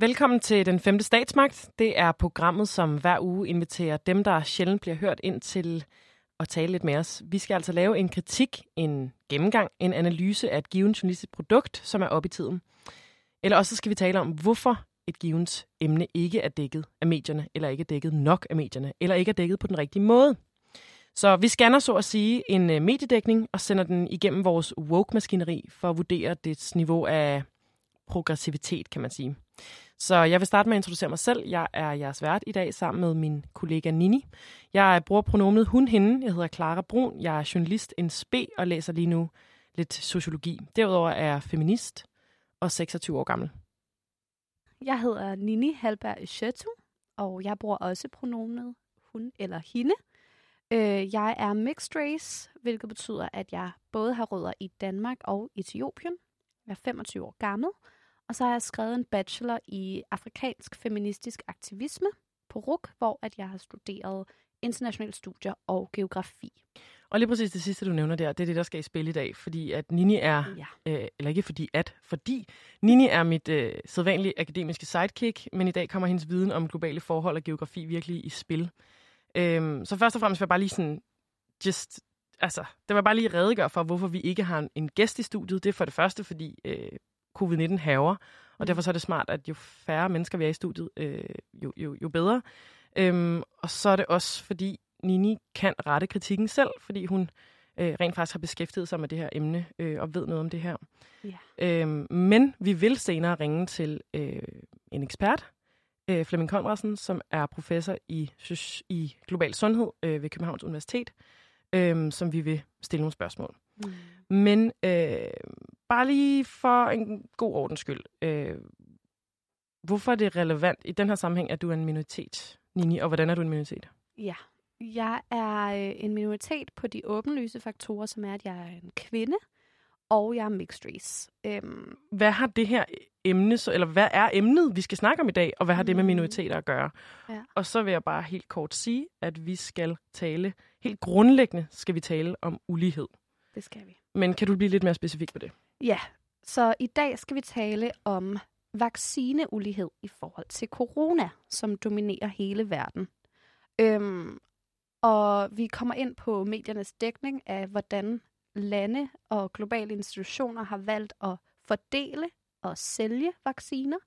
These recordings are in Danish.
Velkommen til Den Femte Statsmagt. Det er programmet, som hver uge inviterer dem, der sjældent bliver hørt ind til at tale lidt med os. Vi skal altså lave en kritik, en gennemgang, en analyse af et givet journalistisk produkt, som er op i tiden. Eller også skal vi tale om, hvorfor et givet emne ikke er dækket af medierne, eller ikke er dækket nok af medierne, eller ikke er dækket på den rigtige måde. Så vi scanner så at sige en øh, mediedækning og sender den igennem vores woke-maskineri for at vurdere dets niveau af progressivitet, kan man sige. Så jeg vil starte med at introducere mig selv. Jeg er jeres vært i dag sammen med min kollega Nini. Jeg bruger pronomet hun, hende. Jeg hedder Clara Brun. Jeg er journalist en sp og læser lige nu lidt sociologi. Derudover er jeg feminist og 26 år gammel. Jeg hedder Nini Halberg Schøttu, og jeg bruger også pronomet hun eller hende. Øh, jeg er mixed race, hvilket betyder, at jeg både har rødder i Danmark og Etiopien. Jeg er 25 år gammel, og så har jeg skrevet en bachelor i afrikansk feministisk aktivisme på RUK, hvor at jeg har studeret internationale studier og geografi. Og lige præcis det sidste, du nævner der, det er det, der skal i spil i dag, fordi at Nini er, ja. øh, eller ikke fordi at, fordi Nini er mit øh, sædvanlige akademiske sidekick, men i dag kommer hendes viden om globale forhold og geografi virkelig i spil. Øhm, så først og fremmest vil jeg bare lige sådan, just, altså, det var bare lige redegøre for, hvorfor vi ikke har en, en gæst i studiet. Det er for det første, fordi øh, covid-19 haver, og mm. derfor så er det smart, at jo færre mennesker vi er i studiet, øh, jo, jo, jo bedre. Øhm, og så er det også, fordi Nini kan rette kritikken selv, fordi hun øh, rent faktisk har beskæftiget sig med det her emne øh, og ved noget om det her. Ja. Øhm, men vi vil senere ringe til øh, en ekspert, øh, Flemming Konradsen, som er professor i, i global sundhed øh, ved Københavns Universitet, øh, som vi vil stille nogle spørgsmål. Mm. Men øh, bare lige for en god ordens skyld. Øh, hvorfor er det relevant i den her sammenhæng, at du er en minoritet, Nini, og hvordan er du en minoritet? Ja, jeg er øh, en minoritet på de åbenlyse faktorer, som er, at jeg er en kvinde, og jeg er mixed race. Øhm, hvad har det her emne, så, eller hvad er emnet, vi skal snakke om i dag, og hvad har det med mm. minoriteter at gøre? Ja. Og så vil jeg bare helt kort sige, at vi skal tale, helt grundlæggende skal vi tale om ulighed. Det skal vi. Men kan du blive lidt mere specifik på det? Ja, så i dag skal vi tale om vaccineulighed i forhold til corona, som dominerer hele verden. Øhm, og vi kommer ind på mediernes dækning af, hvordan lande og globale institutioner har valgt at fordele og sælge vacciner.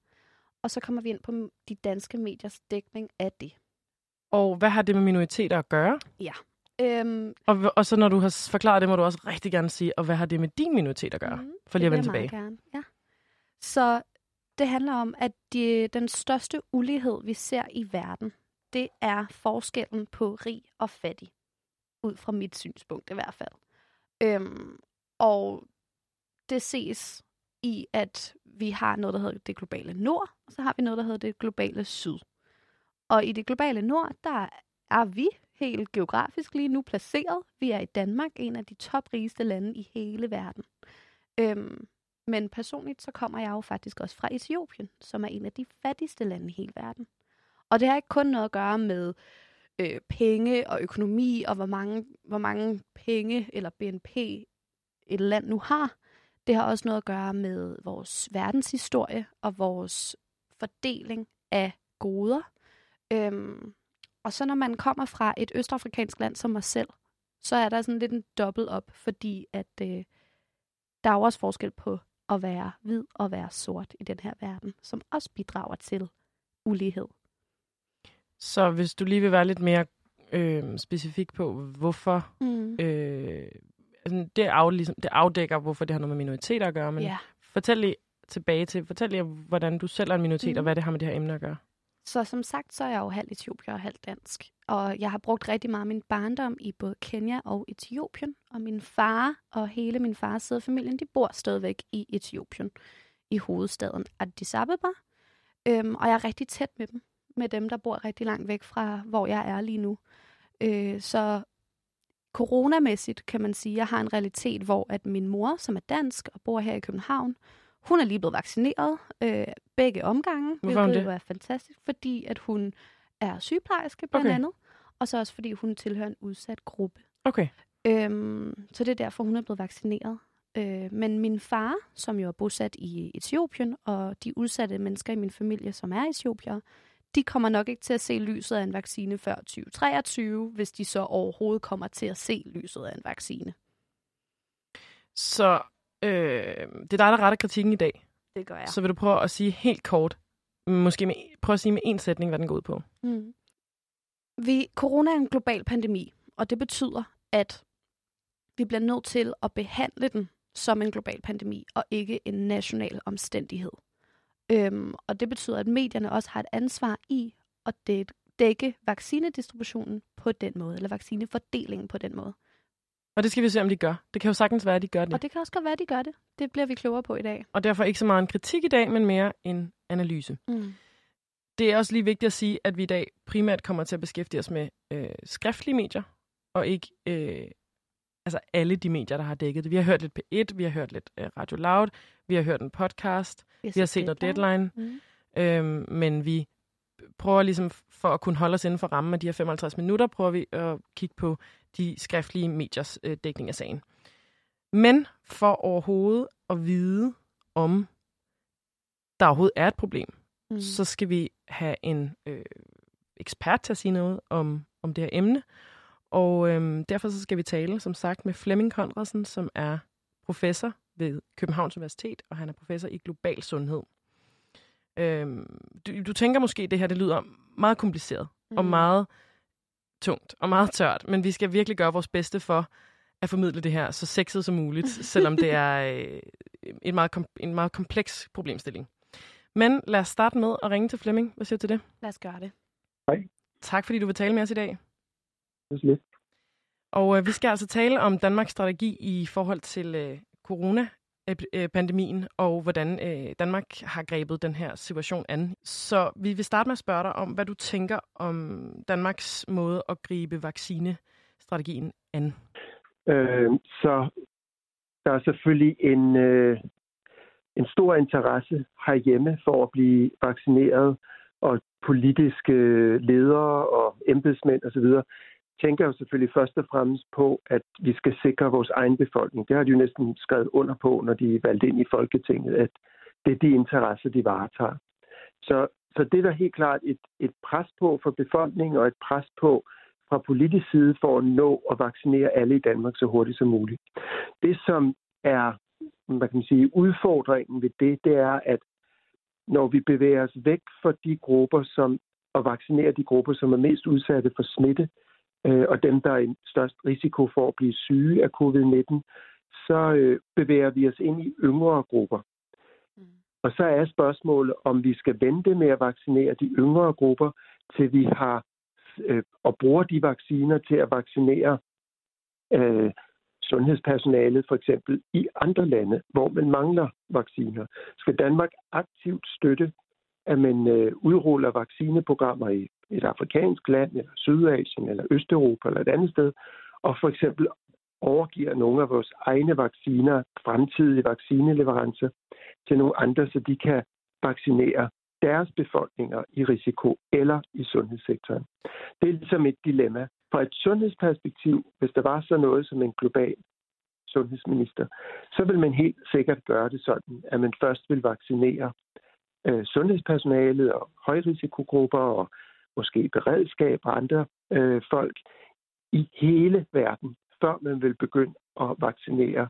Og så kommer vi ind på de danske mediers dækning af det. Og hvad har det med minoriteter at gøre? Ja. Øhm, og, og så når du har forklaret det, må du også rigtig gerne sige, og hvad har det med din minoritet at gøre? Mm, for lige at vende tilbage. Gerne. Ja. Så det handler om, at de, den største ulighed, vi ser i verden, det er forskellen på rig og fattig. Ud fra mit synspunkt i hvert fald. Øhm, og det ses i, at vi har noget, der hedder det globale nord, og så har vi noget, der hedder det globale syd. Og i det globale nord, der er vi helt geografisk lige nu placeret. Vi er i Danmark, en af de toprigeste lande i hele verden. Øhm, men personligt så kommer jeg jo faktisk også fra Etiopien, som er en af de fattigste lande i hele verden. Og det har ikke kun noget at gøre med øh, penge og økonomi, og hvor mange, hvor mange penge eller BNP et land nu har. Det har også noget at gøre med vores verdenshistorie og vores fordeling af goder. Øhm, og så når man kommer fra et østafrikansk land som mig selv, så er der sådan lidt en dobbelt op, fordi at øh, der er jo også forskel på at være hvid og være sort i den her verden, som også bidrager til ulighed. Så hvis du lige vil være lidt mere øh, specifik på, hvorfor mm. øh, altså det, af, ligesom, det afdækker, hvorfor det har noget med minoriteter at gøre, men yeah. fortæl lige tilbage til, fortæl lige, hvordan du selv er en minoritet, mm. og hvad det har med det her emne at gøre. Så som sagt, så er jeg jo halvt etiopier og halvt dansk. Og jeg har brugt rigtig meget min barndom i både Kenya og Etiopien. Og min far og hele min fars side af familien, de bor stadigvæk i Etiopien, i hovedstaden Addis Ababa. Øhm, og jeg er rigtig tæt med dem, med dem, der bor rigtig langt væk fra, hvor jeg er lige nu. Øh, så coronamæssigt kan man sige, at jeg har en realitet, hvor at min mor, som er dansk og bor her i København, hun er lige blevet vaccineret øh, begge omgange, Hvorfor hvilket det? er fantastisk, fordi at hun er sygeplejerske blandt okay. andet, og så også fordi hun tilhører en udsat gruppe. Okay. Øhm, så det er derfor, hun er blevet vaccineret. Øh, men min far, som jo er bosat i Etiopien, og de udsatte mennesker i min familie, som er etiopier, de kommer nok ikke til at se lyset af en vaccine før 2023, hvis de så overhovedet kommer til at se lyset af en vaccine. Så øh, det er dig, der retter kritikken i dag. Det gør jeg. Så vil du prøve at sige helt kort, måske med, prøve at sige med en sætning, hvad den går ud på. Mm. Vi, corona er en global pandemi, og det betyder, at vi bliver nødt til at behandle den som en global pandemi, og ikke en national omstændighed. Øhm, og det betyder, at medierne også har et ansvar i at dække vaccinedistributionen på den måde, eller vaccinefordelingen på den måde. Og det skal vi se, om de gør. Det kan jo sagtens være, at de gør det. Og det kan også godt være, at de gør det. Det bliver vi klogere på i dag. Og derfor ikke så meget en kritik i dag, men mere en analyse. Mm. Det er også lige vigtigt at sige, at vi i dag primært kommer til at beskæftige os med øh, skriftlige medier, og ikke øh, altså alle de medier, der har dækket det. Vi har hørt lidt P1, vi har hørt lidt uh, Radio Loud, vi har hørt en podcast, vi har, vi har set noget deadline, mm. øhm, men vi prøver ligesom for at kunne holde os inden for rammen af de her 55 minutter, prøver vi at kigge på de skriftlige mediers øh, dækning af sagen. Men for overhovedet at vide, om der overhovedet er et problem, mm. så skal vi have en øh, ekspert til at sige noget om, om det her emne. Og øhm, derfor så skal vi tale, som sagt, med Flemming Konradsen, som er professor ved Københavns Universitet, og han er professor i global sundhed. Øhm, du, du tænker måske, at det her det lyder meget kompliceret mm. og meget tungt og meget tørt, men vi skal virkelig gøre vores bedste for at formidle det her så sexet som muligt, selvom det er øh, en, meget kom, en meget kompleks problemstilling. Men lad os starte med at ringe til Flemming. Hvad siger du til det? Lad os gøre det. Hej. Tak fordi du vil tale med os i dag. Det er lidt. Og øh, vi skal altså tale om Danmarks strategi i forhold til øh, Øh, pandemien og hvordan øh, Danmark har grebet den her situation an. Så vi vil starte med at spørge dig om, hvad du tænker om Danmarks måde at gribe vaccinestrategien an. Øh, så der er selvfølgelig en, øh, en stor interesse herhjemme for at blive vaccineret, og politiske ledere og embedsmænd osv tænker jo selvfølgelig først og fremmest på, at vi skal sikre vores egen befolkning. Det har de jo næsten skrevet under på, når de er valgt ind i Folketinget, at det er de interesser, de varetager. Så, så det er der helt klart et, et pres på for befolkningen og et pres på fra politisk side for at nå at vaccinere alle i Danmark så hurtigt som muligt. Det, som er hvad kan man sige, udfordringen ved det, det er, at når vi bevæger os væk fra de grupper, som og vaccinerer de grupper, som er mest udsatte for smitte, øh, og dem, der er i størst risiko for at blive syge af covid-19, så øh, bevæger vi os ind i yngre grupper. Mm. Og så er spørgsmålet, om vi skal vente med at vaccinere de yngre grupper, til vi har øh, og bruger de vacciner til at vaccinere øh, sundhedspersonalet for eksempel i andre lande, hvor man mangler vacciner. Skal Danmark aktivt støtte, at man øh, udruller vaccineprogrammer i et afrikansk land, eller Sydasien, eller Østeuropa, eller et andet sted, og for eksempel overgiver nogle af vores egne vacciner, fremtidige vaccineleverancer, til nogle andre, så de kan vaccinere deres befolkninger i risiko eller i sundhedssektoren. Det er ligesom et dilemma. Fra et sundhedsperspektiv, hvis der var så noget som en global sundhedsminister, så vil man helt sikkert gøre det sådan, at man først vil vaccinere øh, sundhedspersonalet og højrisikogrupper og måske beredskab og andre øh, folk i hele verden, før man vil begynde at vaccinere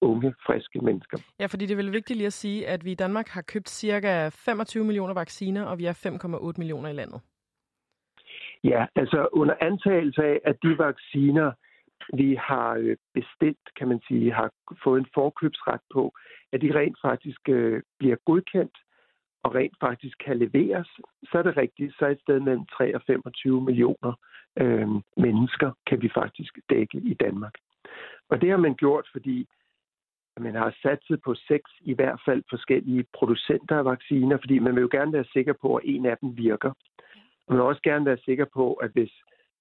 unge, friske mennesker. Ja, fordi det er vel vigtigt lige at sige, at vi i Danmark har købt cirka 25 millioner vacciner, og vi er 5,8 millioner i landet. Ja, altså under antagelse af, at de vacciner, vi har øh, bestilt, kan man sige, har fået en forkøbsret på, at de rent faktisk øh, bliver godkendt og rent faktisk kan leveres, så er det rigtigt, så er et sted mellem 3 og 25 millioner øh, mennesker kan vi faktisk dække i Danmark. Og det har man gjort, fordi man har satset på seks i hvert fald forskellige producenter af vacciner, fordi man vil jo gerne være sikker på, at en af dem virker. Og man vil også gerne være sikker på, at hvis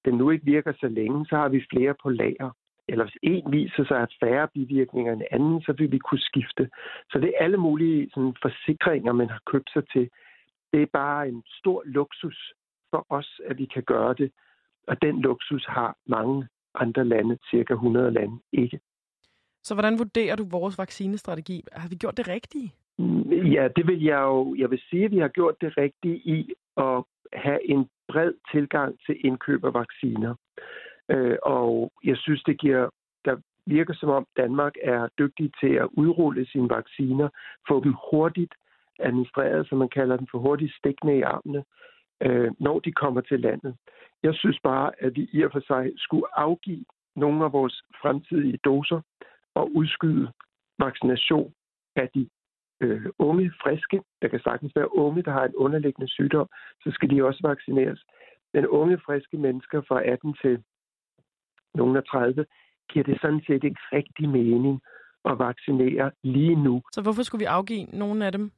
den nu ikke virker så længe, så har vi flere på lager eller hvis en viser sig at færre bivirkninger end anden, så vil vi kunne skifte. Så det er alle mulige sådan, forsikringer, man har købt sig til. Det er bare en stor luksus for os, at vi kan gøre det. Og den luksus har mange andre lande, cirka 100 lande, ikke. Så hvordan vurderer du vores vaccinestrategi? Har vi gjort det rigtige? Ja, det vil jeg jo. Jeg vil sige, at vi har gjort det rigtige i at have en bred tilgang til indkøb af vacciner. Øh, og jeg synes, det giver, der virker som om Danmark er dygtig til at udrulle sine vacciner, få dem hurtigt administreret, som man kalder dem for hurtigt stikkende i armene, øh, når de kommer til landet. Jeg synes bare, at vi i og for sig skulle afgive nogle af vores fremtidige doser og udskyde vaccination af de øh, unge, friske. Der kan sagtens være unge, der har en underliggende sygdom, så skal de også vaccineres. Men unge, friske mennesker fra 18 til nogen af 30, giver det sådan set ikke rigtig mening at vaccinere lige nu. Så hvorfor skulle vi afgive nogle af dem?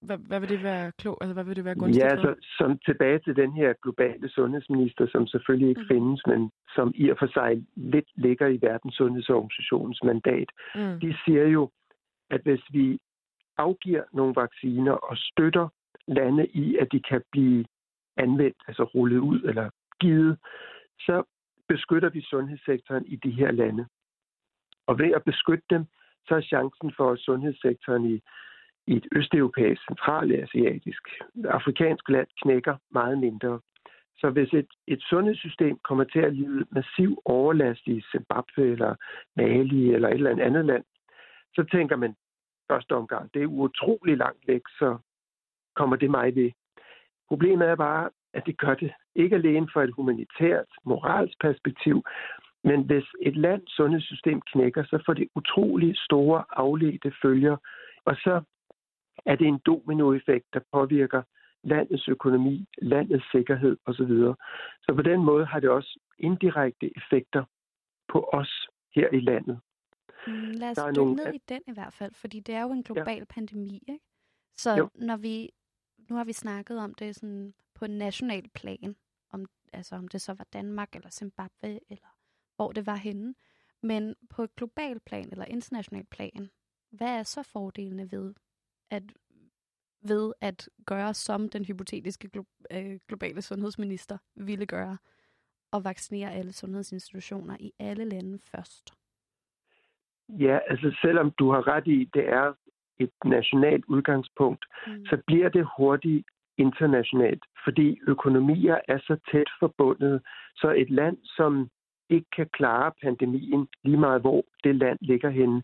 Hvad, hvad vil det være klog? Altså, hvad vil det være gunstigt Ja, altså, som tilbage til den her globale sundhedsminister, som selvfølgelig ikke mm. findes, men som i og for sig lidt ligger i Verdenssundhedsorganisationens mandat. Mm. De siger jo, at hvis vi afgiver nogle vacciner og støtter lande i, at de kan blive anvendt, altså rullet ud eller givet, så beskytter vi sundhedssektoren i de her lande. Og ved at beskytte dem, så er chancen for, at sundhedssektoren i, i et østeuropæisk, centralasiatisk, afrikansk land knækker meget mindre. Så hvis et, et sundhedssystem kommer til at lide massiv overlast i Zimbabwe eller Mali eller et eller andet land, så tænker man første omgang, det er utrolig langt væk, så kommer det mig ved. Problemet er bare, at det gør det ikke alene fra et humanitært, moralsk perspektiv, men hvis et lands sundhedssystem knækker, så får det utrolig store afledte følger, og så er det en dominoeffekt, der påvirker landets økonomi, landets sikkerhed osv. Så på den måde har det også indirekte effekter på os her i landet. Mm, lad os dykke nogle... ned i den i hvert fald, fordi det er jo en global ja. pandemi, ikke? Så jo. når vi, nu har vi snakket om det sådan på national plan, om, altså om det så var Danmark eller Zimbabwe, eller hvor det var henne. Men på et global plan eller international plan, hvad er så fordelene ved at, ved at gøre, som den hypotetiske glo- øh, globale sundhedsminister ville gøre, og vaccinere alle sundhedsinstitutioner i alle lande først? Ja, altså selvom du har ret i, det er et nationalt udgangspunkt, mm. så bliver det hurtigt internationalt, fordi økonomier er så tæt forbundet, så et land, som ikke kan klare pandemien lige meget, hvor det land ligger henne,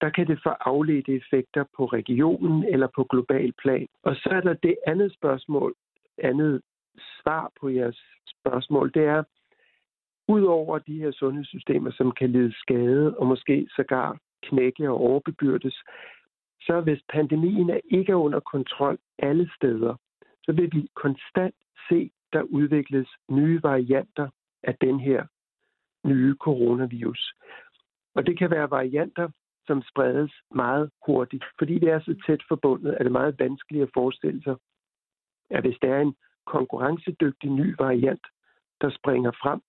der kan det få afledte effekter på regionen eller på global plan. Og så er der det andet spørgsmål, andet svar på jeres spørgsmål, det er, Udover de her sundhedssystemer, som kan lide skade og måske sågar knække og overbebyrdes, så hvis pandemien ikke er under kontrol alle steder, så vil vi konstant se, der udvikles nye varianter af den her nye coronavirus. Og det kan være varianter, som spredes meget hurtigt. Fordi det er så tæt forbundet, er det meget vanskeligt at forestille sig, at hvis der er en konkurrencedygtig ny variant, der springer frem,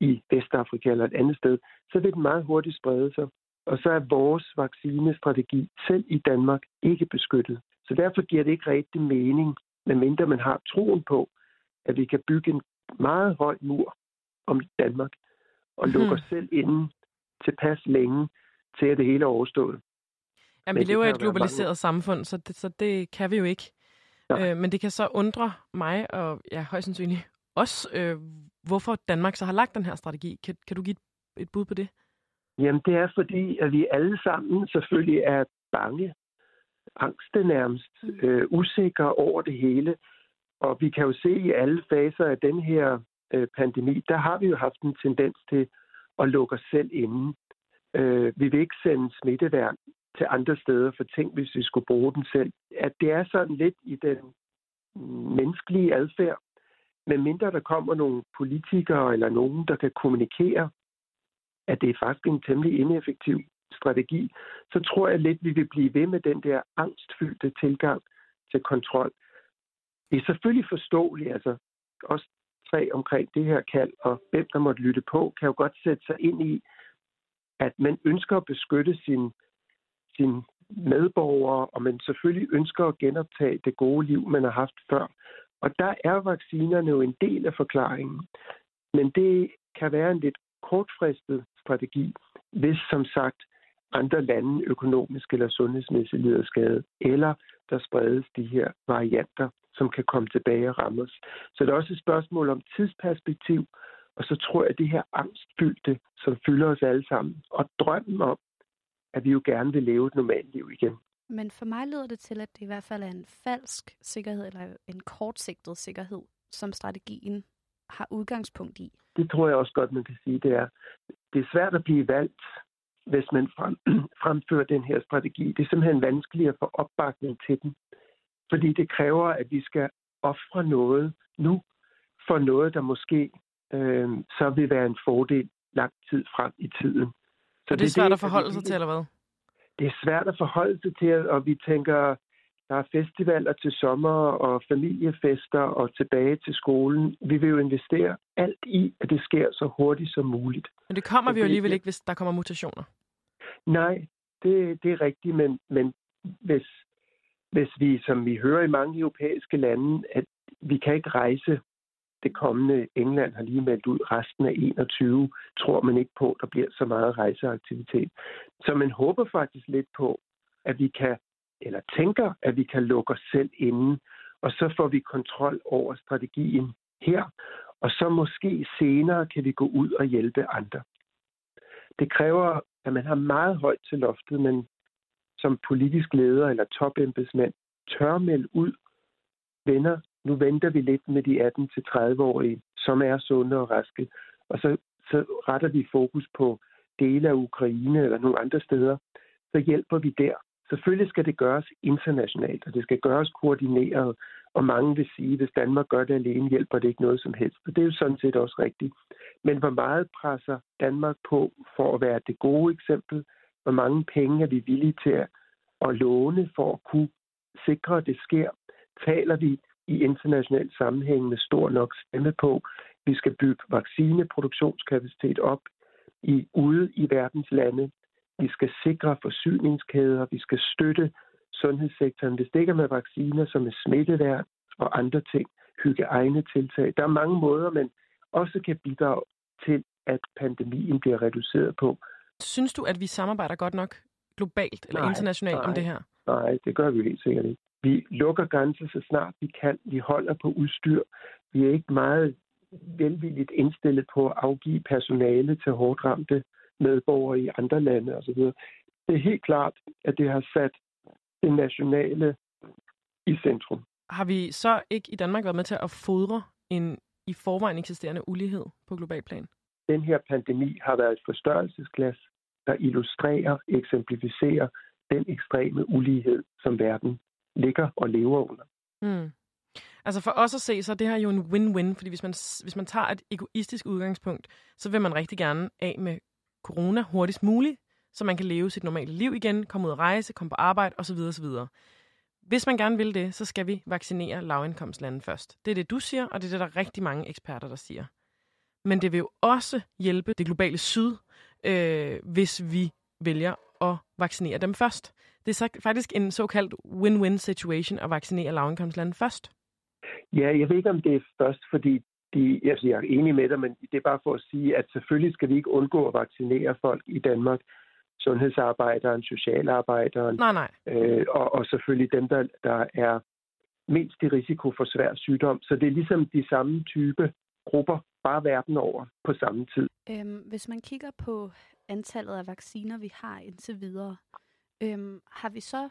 i Vestafrika eller et andet sted, så vil den meget hurtigt sprede sig. Og så er vores vaccinestrategi selv i Danmark ikke beskyttet. Så derfor giver det ikke rigtig mening, medmindre man har troen på, at vi kan bygge en meget høj mur om Danmark og lukke hmm. os selv inden tilpas længe til, at det hele er overstået. Jamen, vi lever i et globaliseret samfund, så det, så det kan vi jo ikke. Ja. Øh, men det kan så undre mig, og ja, højst sandsynligt også, øh, hvorfor Danmark så har lagt den her strategi. Kan, kan du give et, et bud på det? Jamen, det er fordi, at vi alle sammen selvfølgelig er bange, angste nærmest, mm. øh, usikre over det hele. Og vi kan jo se i alle faser af den her øh, pandemi, der har vi jo haft en tendens til at lukke os selv inde. Øh, vi vil ikke sende smitteværn til andre steder, for tænk, hvis vi skulle bruge den selv. At det er sådan lidt i den menneskelige adfærd, men mindre der kommer nogle politikere eller nogen, der kan kommunikere, at det er faktisk en temmelig ineffektiv strategi, så tror jeg lidt, vi vil blive ved med den der angstfyldte tilgang til kontrol. Det er selvfølgelig forståeligt, altså også tre omkring det her kald, og hvem der måtte lytte på, kan jo godt sætte sig ind i, at man ønsker at beskytte sin, sin medborgere, og man selvfølgelig ønsker at genoptage det gode liv, man har haft før. Og der er vaccinerne jo en del af forklaringen. Men det kan være en lidt kortfristet strategi. hvis som sagt andre lande økonomisk eller sundhedsmæssigt lider skade, eller der spredes de her varianter, som kan komme tilbage og ramme os. Så det er også et spørgsmål om tidsperspektiv, og så tror jeg, at det her angstfyldte, som fylder os alle sammen, og drømmen om, at vi jo gerne vil leve et normalt liv igen. Men for mig lyder det til, at det i hvert fald er en falsk sikkerhed, eller en kortsigtet sikkerhed, som strategien har udgangspunkt i. Det tror jeg også godt, man kan sige, det er. Det er svært at blive valgt, hvis man frem, fremfører den her strategi. Det er simpelthen vanskeligt at få opbakning til den. Fordi det kræver, at vi skal ofre noget nu for noget, der måske øh, så vil være en fordel lang tid frem i tiden. Så og det er svært det, at forholde sig til, eller hvad? Det er svært at forholde sig til, og vi tænker, der er festivaler til sommer og familiefester og tilbage til skolen. Vi vil jo investere alt i, at det sker så hurtigt som muligt. Men det kommer vi jo alligevel ikke, hvis der kommer mutationer. Nej, det, det er rigtigt, men, men hvis, hvis vi, som vi hører i mange europæiske lande, at vi kan ikke rejse det kommende England har lige meldt ud resten af 21, tror man ikke på, at der bliver så meget rejseaktivitet. Så man håber faktisk lidt på, at vi kan, eller tænker, at vi kan lukke os selv inden, og så får vi kontrol over strategien her, og så måske senere kan vi gå ud og hjælpe andre. Det kræver, at man har meget højt til loftet, men som politisk leder eller topembedsmand tør melde ud, venner, nu venter vi lidt med de 18-30-årige, som er sunde og raske, og så, så retter vi fokus på dele af Ukraine eller nogle andre steder, så hjælper vi der. Selvfølgelig skal det gøres internationalt, og det skal gøres koordineret, og mange vil sige, at hvis Danmark gør det alene, hjælper det ikke noget som helst. Og det er jo sådan set også rigtigt. Men hvor meget presser Danmark på for at være det gode eksempel? Hvor mange penge er vi villige til at, at låne for at kunne sikre, at det sker? Taler vi i international sammenhæng med stor nok stemme på. Vi skal bygge vaccineproduktionskapacitet op i, ude i verdens lande. Vi skal sikre forsyningskæder. Vi skal støtte sundhedssektoren. Hvis det ikke er med vacciner, som er smitteværd og andre ting, hygiejne tiltag. Der er mange måder, man også kan bidrage til, at pandemien bliver reduceret på. Synes du, at vi samarbejder godt nok globalt eller nej, internationalt nej, om det her? Nej, det gør vi helt sikkert ikke. Vi lukker grænser så snart vi kan. Vi holder på udstyr. Vi er ikke meget velvilligt indstillet på at afgive personale til hårdt ramte medborgere i andre lande osv. Det er helt klart, at det har sat det nationale i centrum. Har vi så ikke i Danmark været med til at fodre en i forvejen eksisterende ulighed på global plan? Den her pandemi har været et forstørrelsesglas, der illustrerer, eksemplificerer den ekstreme ulighed, som verden ligger og lever under. Mm. Altså for os at se, så er det her jo en win-win, fordi hvis man, hvis man tager et egoistisk udgangspunkt, så vil man rigtig gerne af med corona hurtigst muligt, så man kan leve sit normale liv igen, komme ud og rejse, komme på arbejde osv. osv. Hvis man gerne vil det, så skal vi vaccinere lavindkomstlande først. Det er det, du siger, og det er det, der er rigtig mange eksperter, der siger. Men det vil jo også hjælpe det globale syd, øh, hvis vi vælger at vaccinere dem først. Det er så faktisk en såkaldt win-win situation at vaccinere lavindkomstlande først. Ja, jeg ved ikke, om det er først, fordi de, altså jeg er enig med dig, men det er bare for at sige, at selvfølgelig skal vi ikke undgå at vaccinere folk i Danmark. Sundhedsarbejderen, socialarbejderen. Nej, nej. Øh, og, og selvfølgelig dem, der, der er mindst i risiko for svær sygdom. Så det er ligesom de samme type grupper, bare verden over på samme tid. Øhm, hvis man kigger på antallet af vacciner, vi har indtil videre, øhm, har vi så,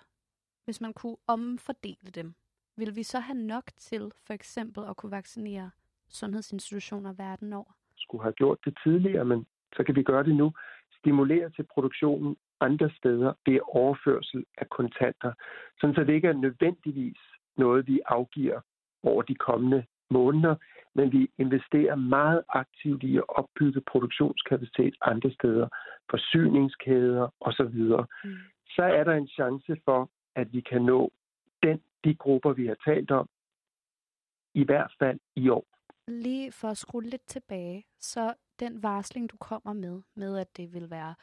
hvis man kunne omfordele dem, vil vi så have nok til for eksempel at kunne vaccinere sundhedsinstitutioner verden over? Skulle have gjort det tidligere, men så kan vi gøre det nu. Stimulere til produktionen andre steder ved overførsel af kontanter, sådan så det ikke er nødvendigvis noget, vi afgiver over de kommende måneder, men vi investerer meget aktivt i at opbygge produktionskapacitet andre steder, forsyningskæder osv. Mm. Så er der en chance for, at vi kan nå den, de grupper, vi har talt om, i hvert fald i år. Lige for at skrue lidt tilbage, så den varsling, du kommer med, med at det vil være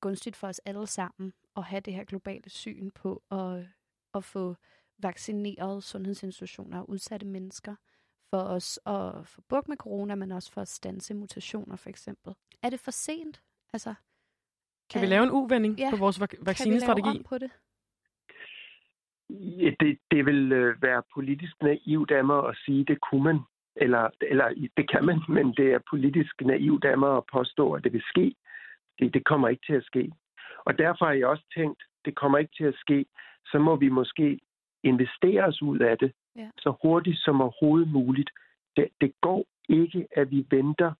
gunstigt for os alle sammen at have det her globale syn på at, at få vaccineret sundhedsinstitutioner og udsatte mennesker, for os at få bukt med corona, men også for at stanse mutationer for eksempel. Er det for sent? Altså, Kan vi lave en uvending ja. på vores vaccinestrategi? Kan vi lave på det? Ja, det, det vil øh, være politisk naivt af mig at sige, det kunne man. Eller, eller det kan man, men det er politisk naivt af mig at påstå, at det vil ske. Det, det kommer ikke til at ske. Og derfor har jeg også tænkt, det kommer ikke til at ske. Så må vi måske investere os ud af det ja. så hurtigt som overhovedet muligt. Det, det går ikke, at vi venter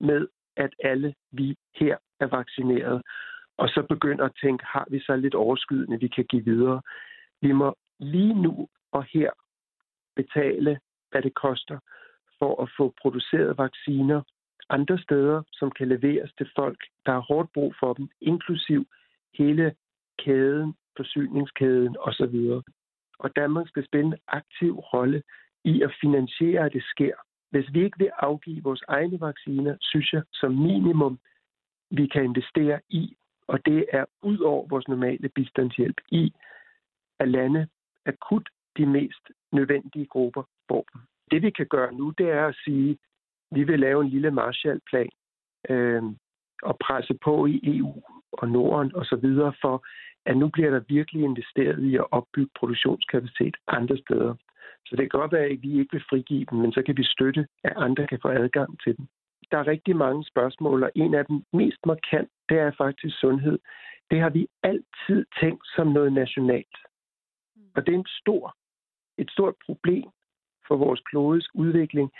med, at alle vi her er vaccineret, og så begynder at tænke, har vi så lidt overskydende, vi kan give videre. Vi må lige nu og her betale, hvad det koster for at få produceret vacciner andre steder, som kan leveres til folk, der har hårdt brug for dem, inklusiv hele kæden, forsyningskæden osv. Og Danmark skal spille en aktiv rolle i at finansiere, at det sker. Hvis vi ikke vil afgive vores egne vacciner, synes jeg som minimum, vi kan investere i, og det er ud over vores normale bistandshjælp i, at lande akut de mest nødvendige grupper får dem. Det vi kan gøre nu, det er at sige, at vi vil lave en lille Marshallplan øh, og presse på i EU og Norden og så videre for, at nu bliver der virkelig investeret i at opbygge produktionskapacitet andre steder. Så det kan godt være, at vi ikke vil frigive dem, men så kan vi støtte, at andre kan få adgang til dem. Der er rigtig mange spørgsmål, og en af dem mest markant, det er faktisk sundhed. Det har vi altid tænkt som noget nationalt. Og det er en stor, et stort problem for vores klodisk udvikling,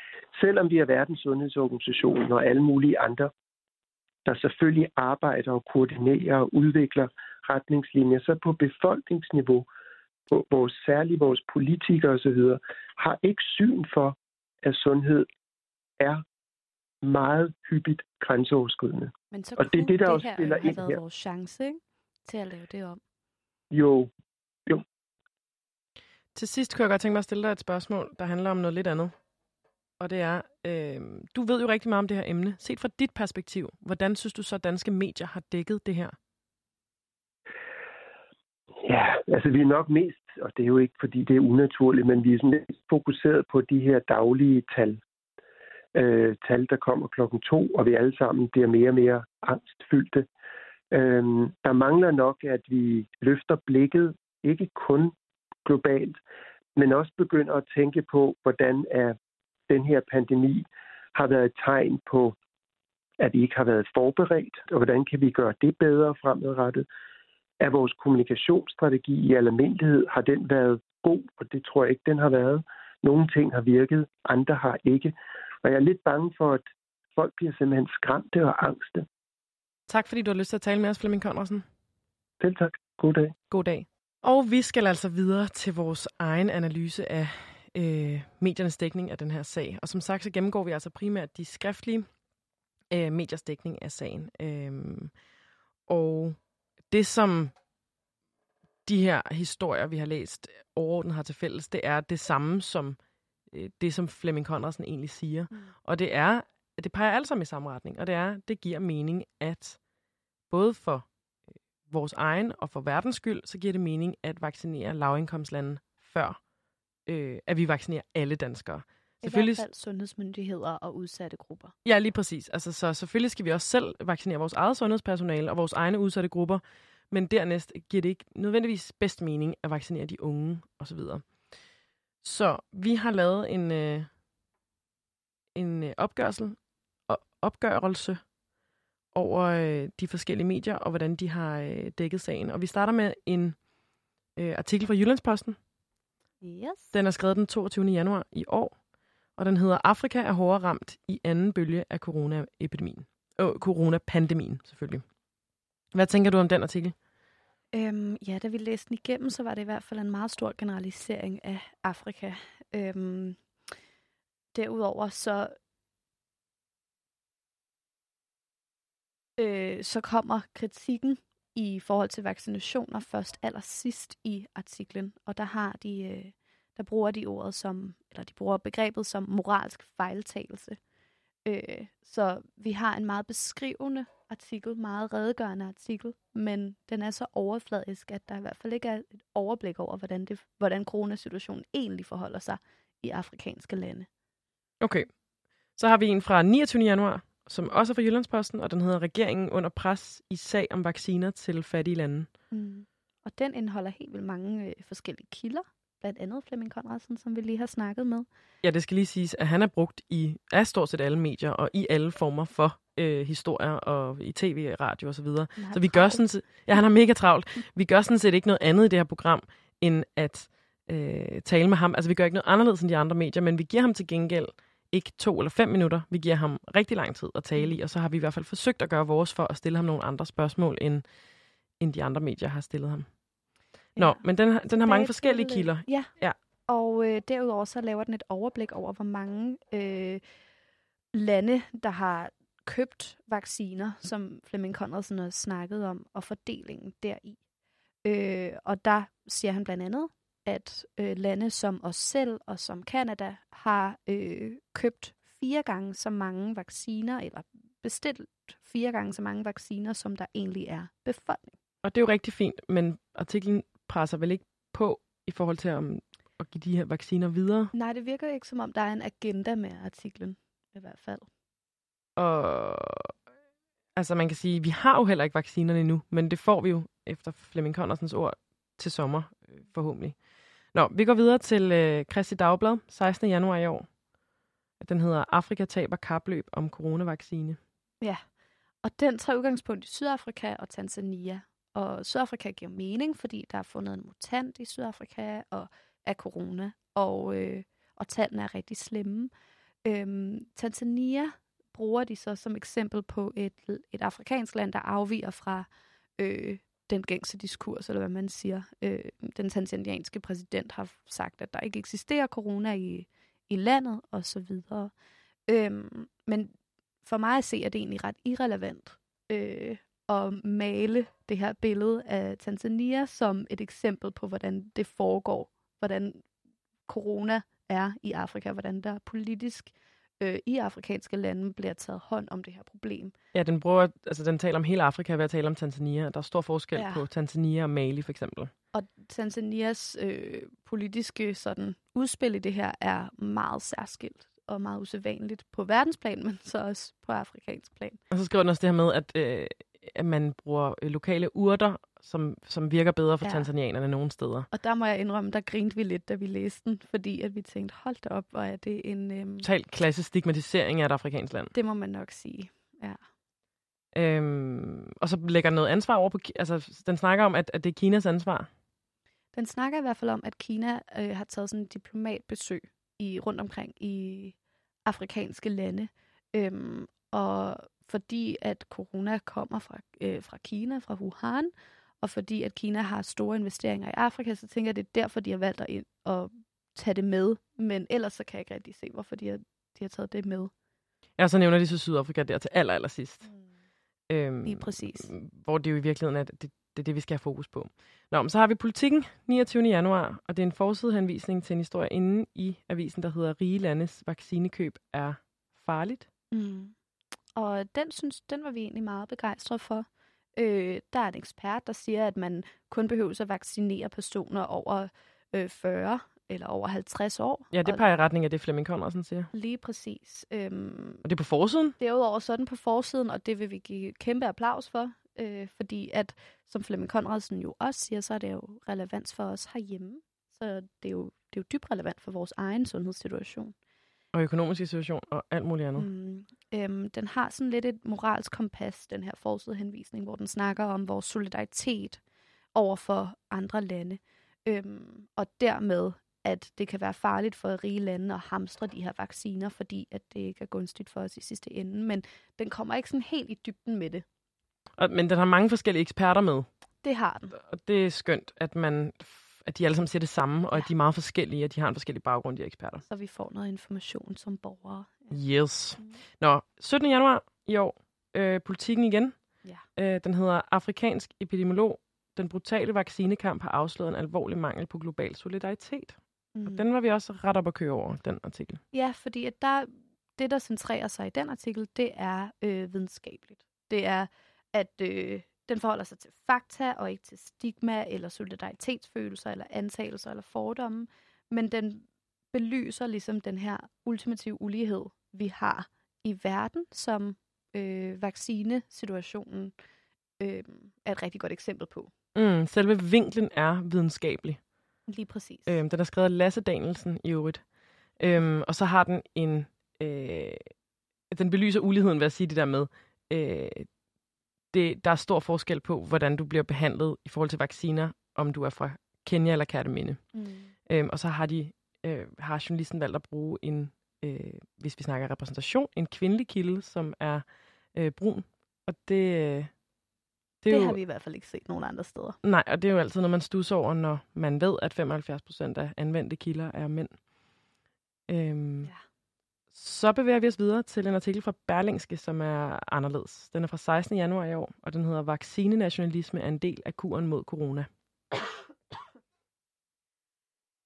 selvom vi er verdens sundhedsorganisation og alle mulige andre, der selvfølgelig arbejder og koordinerer og udvikler retningslinjer, så på befolkningsniveau, på vores, særligt vores politikere osv., har ikke syn for, at sundhed er meget hyppigt grænseoverskridende. Men så og det er det, der det også spiller ind her. vores chance ikke? til at lave det om. Jo, jo. Til sidst kunne jeg godt tænke mig at stille dig et spørgsmål, der handler om noget lidt andet. Og det er, øh, du ved jo rigtig meget om det her emne. Set fra dit perspektiv, hvordan synes du så, at danske medier har dækket det her? Ja, altså vi er nok mest, og det er jo ikke fordi det er unaturligt, men vi er sådan lidt fokuseret på de her daglige tal. Øh, tal, der kommer klokken to, og vi alle sammen bliver mere og mere angstfyldte. Øh, der mangler nok, at vi løfter blikket, ikke kun globalt, men også begynder at tænke på, hvordan er den her pandemi har været et tegn på, at vi ikke har været forberedt, og hvordan kan vi gøre det bedre fremadrettet er vores kommunikationsstrategi i almindelighed, har den været god, og det tror jeg ikke, den har været. Nogle ting har virket, andre har ikke. Og jeg er lidt bange for, at folk bliver simpelthen skræmte og angste. Tak fordi du har lyst til at tale med os, Flemming Conradsen. Selv tak. God dag. God dag. Og vi skal altså videre til vores egen analyse af øh, mediernes dækning af den her sag. Og som sagt, så gennemgår vi altså primært de skriftlige øh, mediers dækning af sagen. Øh, og det, som de her historier, vi har læst, overordnet har til fælles, det er det samme som øh, det, som Flemming Conradsen egentlig siger. Mm. Og det er, det peger alle sammen i samme retning, og det er, det giver mening, at både for vores egen og for verdens skyld, så giver det mening at vaccinere lavindkomstlande før, øh, at vi vaccinerer alle danskere. I hvert fald sundhedsmyndigheder og udsatte grupper. Ja, lige præcis. Altså, så selvfølgelig skal vi også selv vaccinere vores eget sundhedspersonale og vores egne udsatte grupper, men dernæst giver det ikke nødvendigvis bedst mening at vaccinere de unge osv. Så, så vi har lavet en, øh, en øh, opgørelse, opgørelse over øh, de forskellige medier og hvordan de har øh, dækket sagen. Og vi starter med en øh, artikel fra Jyllandsposten. Yes. Den er skrevet den 22. januar i år og den hedder Afrika er hårdere ramt i anden bølge af coronaepidemien. Øh, coronapandemien, selvfølgelig. Hvad tænker du om den artikel? Øhm, ja, da vi læste den igennem, så var det i hvert fald en meget stor generalisering af Afrika. Øhm, derudover så øh, så kommer kritikken i forhold til vaccinationer først allersidst i artiklen, og der har de øh, der bruger de ordet som, eller de bruger begrebet som moralsk fejltagelse. Øh, så vi har en meget beskrivende artikel, meget redegørende artikel, men den er så overfladisk, at der i hvert fald ikke er et overblik over, hvordan, det, hvordan coronasituationen egentlig forholder sig i afrikanske lande. Okay. Så har vi en fra 29. januar, som også er fra Jyllandsposten, og den hedder Regeringen under pres i sag om vacciner til fattige lande. Mm. Og den indeholder helt vildt mange øh, forskellige kilder, blandt andet Flemming Conradsen, som vi lige har snakket med. Ja, det skal lige siges, at han er brugt i af stort set alle medier og i alle former for øh, historier og i tv, radio osv. Så, så vi gør sådan set, ja, han har mega travlt. Vi gør sådan set ikke noget andet i det her program, end at øh, tale med ham. Altså, vi gør ikke noget anderledes end de andre medier, men vi giver ham til gengæld ikke to eller fem minutter. Vi giver ham rigtig lang tid at tale i, og så har vi i hvert fald forsøgt at gøre vores for at stille ham nogle andre spørgsmål, end, end de andre medier har stillet ham. Nå, ja. men den, den har mange forskellige til, kilder. Ja, ja. og øh, derudover så laver den et overblik over, hvor mange øh, lande, der har købt vacciner, som Flemming Conradsen har snakket om, og fordelingen deri. Øh, og der siger han blandt andet, at øh, lande som os selv og som Kanada har øh, købt fire gange så mange vacciner, eller bestilt fire gange så mange vacciner, som der egentlig er befolkning. Og det er jo rigtig fint, men artiklen presser vel ikke på i forhold til om, at give de her vacciner videre? Nej, det virker ikke som om, der er en agenda med artiklen, i hvert fald. Og altså man kan sige, vi har jo heller ikke vaccinerne endnu, men det får vi jo efter Flemming Connersens ord til sommer, øh, forhåbentlig. Nå, vi går videre til øh, Christi Dagblad, 16. januar i år. Den hedder Afrika taber kapløb om coronavaccine. Ja, og den tager udgangspunkt i Sydafrika og Tanzania. Og Sydafrika giver mening, fordi der er fundet en mutant i Sydafrika og af corona, og, øh, og tallene er rigtig slemme. Øhm, Tanzania bruger de så som eksempel på et, et afrikansk land, der afviger fra øh, den gængse diskurs, eller hvad man siger. Øh, den tanzanianske præsident har sagt, at der ikke eksisterer corona i, i landet, og så videre. Øh, men for mig at se, er det egentlig ret irrelevant øh, at male det her billede af Tanzania som et eksempel på, hvordan det foregår, hvordan corona er i Afrika, hvordan der politisk øh, i afrikanske lande bliver taget hånd om det her problem. Ja, den, bruger, altså, den taler om hele Afrika ved at tale om Tanzania. Der er stor forskel ja. på Tanzania og Mali for eksempel. Og Tanzanias øh, politiske sådan, udspil i det her er meget særskilt og meget usædvanligt på verdensplan, men så også på afrikansk plan. Og så skriver den også det her med, at, øh, at man bruger øh, lokale urter, som, som virker bedre for ja. tanzanianerne nogle steder. Og der må jeg indrømme, der grinte vi lidt, da vi læste den, fordi at vi tænkte, hold da op, hvor er det en... Øhm... Total klasse stigmatisering af et afrikansk land. Det må man nok sige, ja. Øhm, og så lægger noget ansvar over på... Altså, den snakker om, at, at det er Kinas ansvar. Den snakker i hvert fald om, at Kina øh, har taget sådan en diplomatbesøg i, rundt omkring i afrikanske lande. Øhm, og fordi at corona kommer fra, øh, fra Kina, fra Wuhan, og fordi at Kina har store investeringer i Afrika, så tænker jeg, at det er derfor, de har valgt at, ind og tage det med. Men ellers så kan jeg ikke rigtig se, hvorfor de har, de har taget det med. Ja, så nævner de så Sydafrika der til aller, aller sidst. Mm. Øhm, Lige præcis. Hvor det jo i virkeligheden er det, det, det, er det vi skal have fokus på. Nå, men så har vi politikken 29. januar, og det er en forsidehenvisning til en historie inde i avisen, der hedder Rige Landes vaccinekøb er farligt. Mm. Og den, synes, den var vi egentlig meget begejstrede for. Øh, der er en ekspert, der siger, at man kun behøver at vaccinere personer over øh, 40 eller over 50 år. Ja, det peger i retning af det, Flemming Conradsen siger. Lige præcis. Øhm, og det er på forsiden? Derudover sådan på forsiden, og det vil vi give kæmpe applaus for, øh, fordi at, som Flemming Conradsen jo også siger, så er det jo relevans for os herhjemme. Så det er jo, det er jo dybt relevant for vores egen sundhedssituation. Og økonomisk situation og alt muligt andet. Mm, øhm, den har sådan lidt et moralsk kompas, den her forsidehenvisning, hvor den snakker om vores solidaritet over for andre lande. Øhm, og dermed, at det kan være farligt for rige lande at hamstre de her vacciner, fordi at det ikke er gunstigt for os i sidste ende. Men den kommer ikke sådan helt i dybden med det. Og, men den har mange forskellige eksperter med. Det har den. Og det er skønt, at man at de alle sammen siger det samme, og ja. at de er meget forskellige, og de har en forskellig baggrund, de eksperter. Så vi får noget information som borgere. Yes. Mm. Nå, 17. januar i år, øh, politikken igen. Ja. Øh, den hedder Afrikansk epidemiolog. Den brutale vaccinekamp har afsløret en alvorlig mangel på global solidaritet. Mm. Og den var vi også ret op at køre over, den artikel. Ja, fordi at der, det, der centrerer sig i den artikel, det er øh, videnskabeligt. Det er, at øh, den forholder sig til fakta og ikke til stigma eller solidaritetsfølelser eller antagelser eller fordomme, men den belyser ligesom den her ultimative ulighed, vi har i verden, som øh, vaccinesituationen øh, er et rigtig godt eksempel på. Mm, selve vinklen er videnskabelig. Lige præcis. Øhm, den er skrevet af Lasse Danielsen i øvrigt. Øhm, og så har den en... Øh, den belyser uligheden ved at sige det der med, øh, det, der er stor forskel på, hvordan du bliver behandlet i forhold til vacciner, om du er fra Kenya eller Kærteminde. Mm. Øhm, og så har de øh, har journalisten valgt at bruge en, øh, hvis vi snakker repræsentation, en kvindelig kilde, som er øh, brun. Og det, øh, det, det jo, har vi i hvert fald ikke set nogen andre steder. Nej, og det er jo altid, når man stusser over, når man ved, at 75 procent af anvendte kilder er mænd. Øhm, ja. Så bevæger vi os videre til en artikel fra Berlingske, som er anderledes. Den er fra 16. januar i år, og den hedder Vaccinenationalisme er en del af kuren mod corona.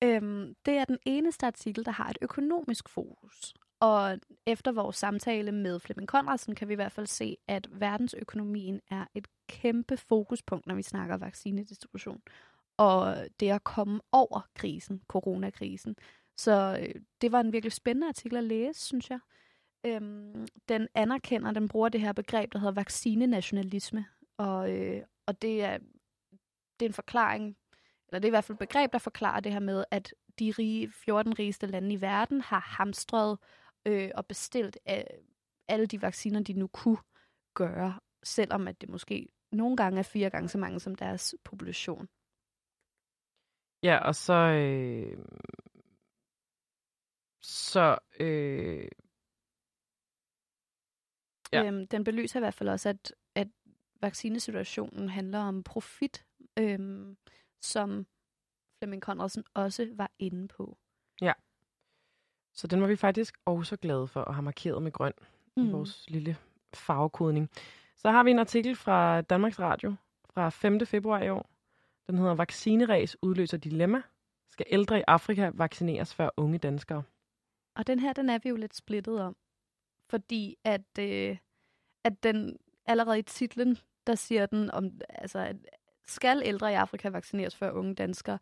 Øhm, det er den eneste artikel, der har et økonomisk fokus. Og efter vores samtale med Flemming Konradsen, kan vi i hvert fald se, at verdensøkonomien er et kæmpe fokuspunkt, når vi snakker vaccinedistribution. Og det at komme over krisen, coronakrisen. Så øh, det var en virkelig spændende artikel at læse, synes jeg. Øhm, den anerkender, den bruger det her begreb, der hedder vaccinenationalisme. Og, øh, og det, er, det er en forklaring, eller det er i hvert fald et begreb, der forklarer det her med, at de rige, 14 rigeste lande i verden har hamstret øh, og bestilt øh, alle de vacciner, de nu kunne gøre, selvom at det måske nogle gange er fire gange så mange som deres population. Ja, og så... Øh, så... Øh, ja. øhm, den belyser i hvert fald også, at, at vaccinesituationen handler om profit, øhm, som Flemming Conradsen også var inde på. Ja. Så den var vi faktisk også glade for at have markeret med grøn mm. i vores lille farvekodning. Så har vi en artikel fra Danmarks Radio fra 5. februar i år. Den hedder Vaccineræs udløser dilemma. Skal ældre i Afrika vaccineres før unge danskere? Og den her, den er vi jo lidt splittet om. Fordi at, øh, at den allerede i titlen, der siger den, om, altså, at skal ældre i Afrika vaccineres før unge danskere?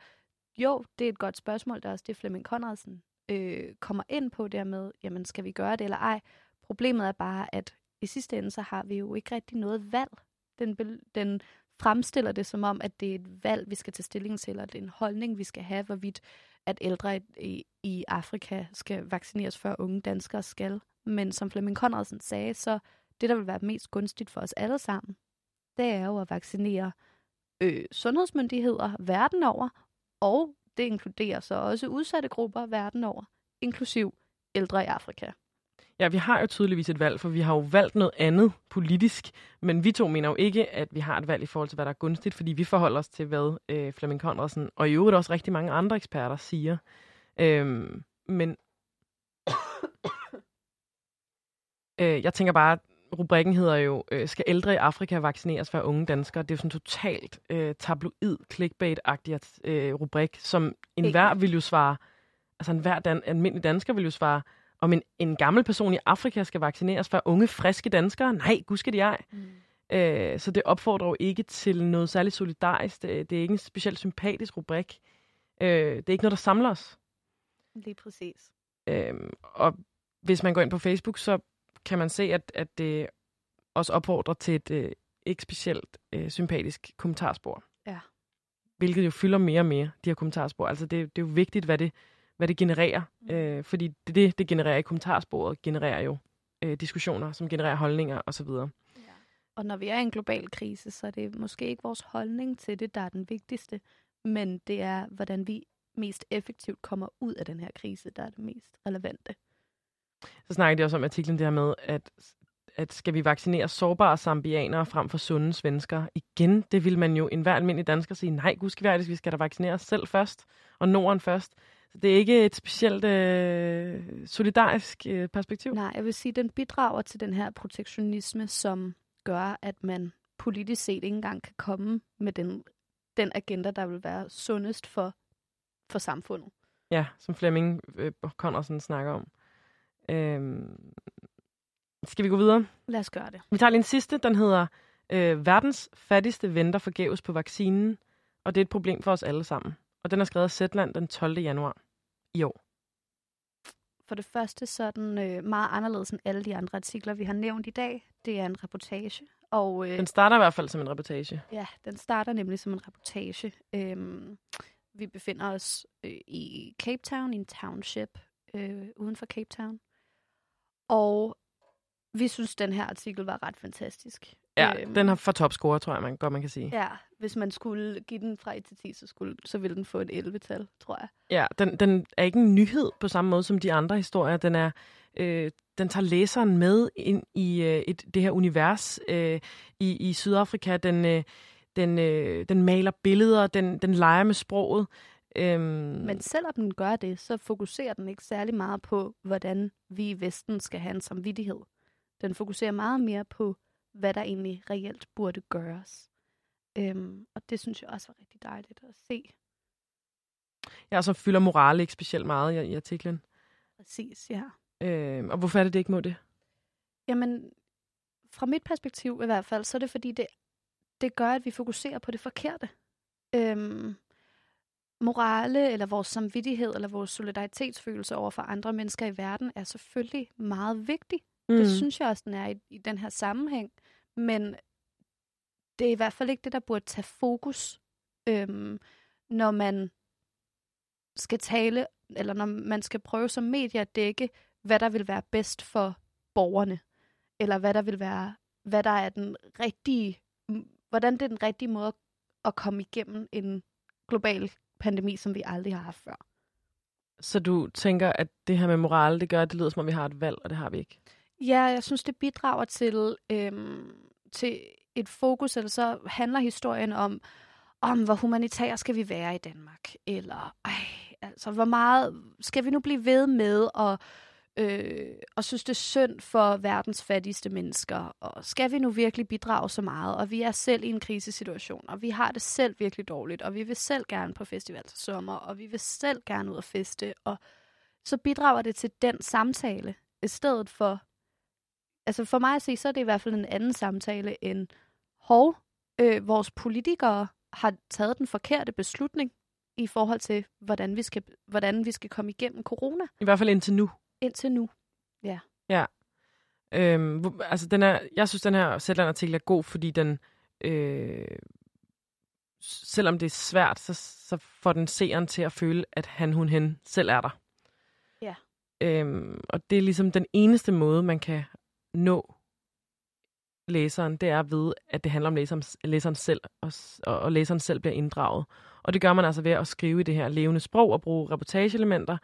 Jo, det er et godt spørgsmål. Der er også det, Flemming Conradsen øh, kommer ind på der med, jamen skal vi gøre det eller ej? Problemet er bare, at i sidste ende, så har vi jo ikke rigtig noget valg. Den, den fremstiller det som om, at det er et valg, vi skal tage stilling til, eller det er en holdning, vi skal have, hvorvidt at ældre i, i Afrika skal vaccineres før unge danskere skal. Men som Flemming Conradsen sagde, så det, der vil være mest gunstigt for os alle sammen, det er jo at vaccinere øh, sundhedsmyndigheder verden over, og det inkluderer så også udsatte grupper verden over, inklusiv ældre i Afrika. Ja, vi har jo tydeligvis et valg, for vi har jo valgt noget andet politisk, men vi to mener jo ikke, at vi har et valg i forhold til, hvad der er gunstigt, fordi vi forholder os til, hvad øh, Flemming Conradsen og i øvrigt også rigtig mange andre eksperter siger. Øhm, men øh, jeg tænker bare, rubrikken hedder jo, øh, skal ældre i Afrika vaccineres for unge danskere? Det er jo sådan totalt øh, tabloid, clickbait-agtig øh, rubrik, som enhver vil jo svare, altså enhver dan, almindelig dansker vil jo svare, om en, en gammel person i Afrika skal vaccineres for unge, friske danskere? Nej, gud skal de ej. Mm. Øh, så det opfordrer jo ikke til noget særligt solidarisk. Det, det er ikke en specielt sympatisk rubrik. Øh, det er ikke noget, der samler os. Lige præcis. Øh, og hvis man går ind på Facebook, så kan man se, at, at det også opfordrer til et øh, ikke specielt øh, sympatisk kommentarspor. Ja. Hvilket jo fylder mere og mere, de her kommentarspor. Altså det, det er jo vigtigt, hvad det, hvad det genererer. Mm. Øh, fordi det, det, det genererer i kommentarsporet, genererer jo øh, diskussioner, som genererer holdninger osv. Ja. Og når vi er i en global krise, så er det måske ikke vores holdning til det, der er den vigtigste, men det er, hvordan vi mest effektivt kommer ud af den her krise, der er det mest relevante. Så snakker de også om artiklen det her med, at, at skal vi vaccinere sårbare zambianere frem for sunde svensker? Igen, det vil man jo enhver almindelig dansker sige, nej, gud skal vi, vi skal da vaccinere os selv først, og Norden først. Det er ikke et specielt øh, solidarisk øh, perspektiv. Nej, jeg vil sige, at den bidrager til den her protektionisme, som gør, at man politisk set ikke engang kan komme med den, den agenda, der vil være sundest for, for samfundet. Ja, som Flemming øh, Conradsen snakker om. Øhm, skal vi gå videre? Lad os gøre det. Vi tager lige en sidste, den hedder øh, Verdens fattigste venter forgæves på vaccinen, og det er et problem for os alle sammen. Og den er skrevet af Zetland den 12. januar i år. For det første så er den øh, meget anderledes end alle de andre artikler, vi har nævnt i dag. Det er en reportage. Og, øh, den starter i hvert fald som en reportage. Ja, den starter nemlig som en reportage. Øhm, vi befinder os øh, i Cape Town, i en township øh, uden for Cape Town. Og vi synes, den her artikel var ret fantastisk. Ja, øhm, den har for topscore, tror jeg, man godt man kan sige. Ja, hvis man skulle give den fra 1 til 10, så, skulle, så ville den få et 11-tal, tror jeg. Ja, den, den er ikke en nyhed på samme måde som de andre historier. Den er øh, den tager læseren med ind i øh, et, det her univers øh, i, i Sydafrika. Den, øh, den, øh, den maler billeder, den, den leger med sproget. Øhm... Men selvom den gør det, så fokuserer den ikke særlig meget på, hvordan vi i Vesten skal have en samvittighed. Den fokuserer meget mere på, hvad der egentlig reelt burde gøres. Øhm, og det synes jeg også var rigtig dejligt at se. Ja, så fylder morale ikke specielt meget i, i artiklen. Præcis, ja. Øh, og hvorfor er det, det ikke må det? Jamen, fra mit perspektiv i hvert fald, så er det fordi, det, det gør, at vi fokuserer på det forkerte. Øhm, morale, eller vores samvittighed, eller vores solidaritetsfølelse over for andre mennesker i verden, er selvfølgelig meget vigtig. Mm. Det synes jeg også, den er i, i den her sammenhæng. Men det er i hvert fald ikke det, der burde tage fokus, øhm, når man skal tale, eller når man skal prøve som medie at dække, hvad der vil være bedst for borgerne, eller hvad der vil være, hvad der er den rigtige, hvordan det er den rigtige måde at komme igennem en global pandemi, som vi aldrig har haft før. Så du tænker, at det her med moral, det gør, at det lyder som om, vi har et valg, og det har vi ikke? Ja, jeg synes, det bidrager til, øhm, til et fokus, eller så handler historien om, om hvor humanitære skal vi være i Danmark, eller ej, altså, hvor meget skal vi nu blive ved med at øh, og synes, det er synd for verdens fattigste mennesker, og skal vi nu virkelig bidrage så meget, og vi er selv i en krisesituation, og vi har det selv virkelig dårligt, og vi vil selv gerne på festival til sommer, og vi vil selv gerne ud og feste, og så bidrager det til den samtale, i stedet for, altså for mig at se, så er det i hvert fald en anden samtale end, hov, øh, vores politikere har taget den forkerte beslutning i forhold til, hvordan vi skal, hvordan vi skal komme igennem corona. I hvert fald indtil nu indtil nu. Ja. Ja. Øhm, altså, den er, jeg synes, den her Zetland-artikel er god, fordi den, øh, selvom det er svært, så, så får den seeren til at føle, at han, hun, hen selv er der. Ja. Øhm, og det er ligesom den eneste måde, man kan nå læseren, det er ved, at det handler om læseren, læseren selv, og, og, læseren selv bliver inddraget. Og det gør man altså ved at skrive i det her levende sprog og bruge reportageelementer.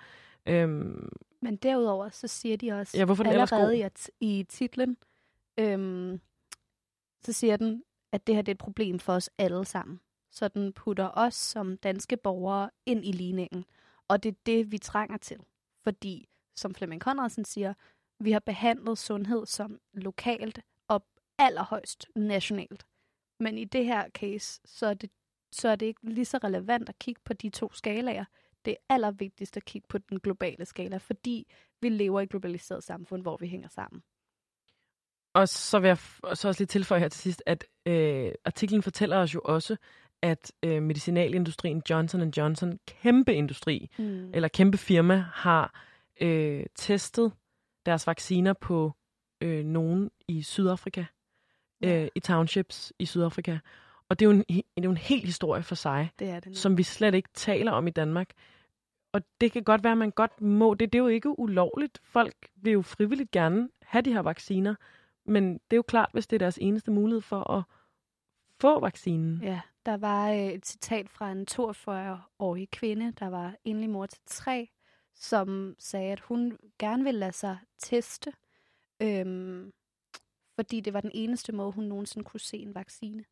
Øhm, men derudover, så siger de også ja, hvorfor den allerede i, i titlen, øhm, så siger den, at det her det er et problem for os alle sammen. Så den putter os som danske borgere ind i ligningen. Og det er det, vi trænger til. Fordi, som Flemming Conradsen siger, vi har behandlet sundhed som lokalt og allerhøjst nationalt. Men i det her case, så er det, så er det ikke lige så relevant at kigge på de to skalaer det er allervigtigst at kigge på den globale skala, fordi vi lever i et globaliseret samfund, hvor vi hænger sammen. Og så vil jeg så også lige tilføje her til sidst, at øh, artiklen fortæller os jo også, at øh, medicinalindustrien Johnson Johnson, kæmpe industri, mm. eller kæmpe firma, har øh, testet deres vacciner på øh, nogen i Sydafrika, ja. øh, i townships i Sydafrika. Og det er jo en, det er jo en helt historie for sig, det er det som vi slet ikke taler om i Danmark. Og det kan godt være, at man godt må. Det, det er jo ikke ulovligt. Folk vil jo frivilligt gerne have de her vacciner. Men det er jo klart, hvis det er deres eneste mulighed for at få vaccinen. Ja, der var øh, et citat fra en 42-årig kvinde, der var enlig mor til tre, som sagde, at hun gerne ville lade sig teste, øhm, fordi det var den eneste måde, hun nogensinde kunne se en vaccine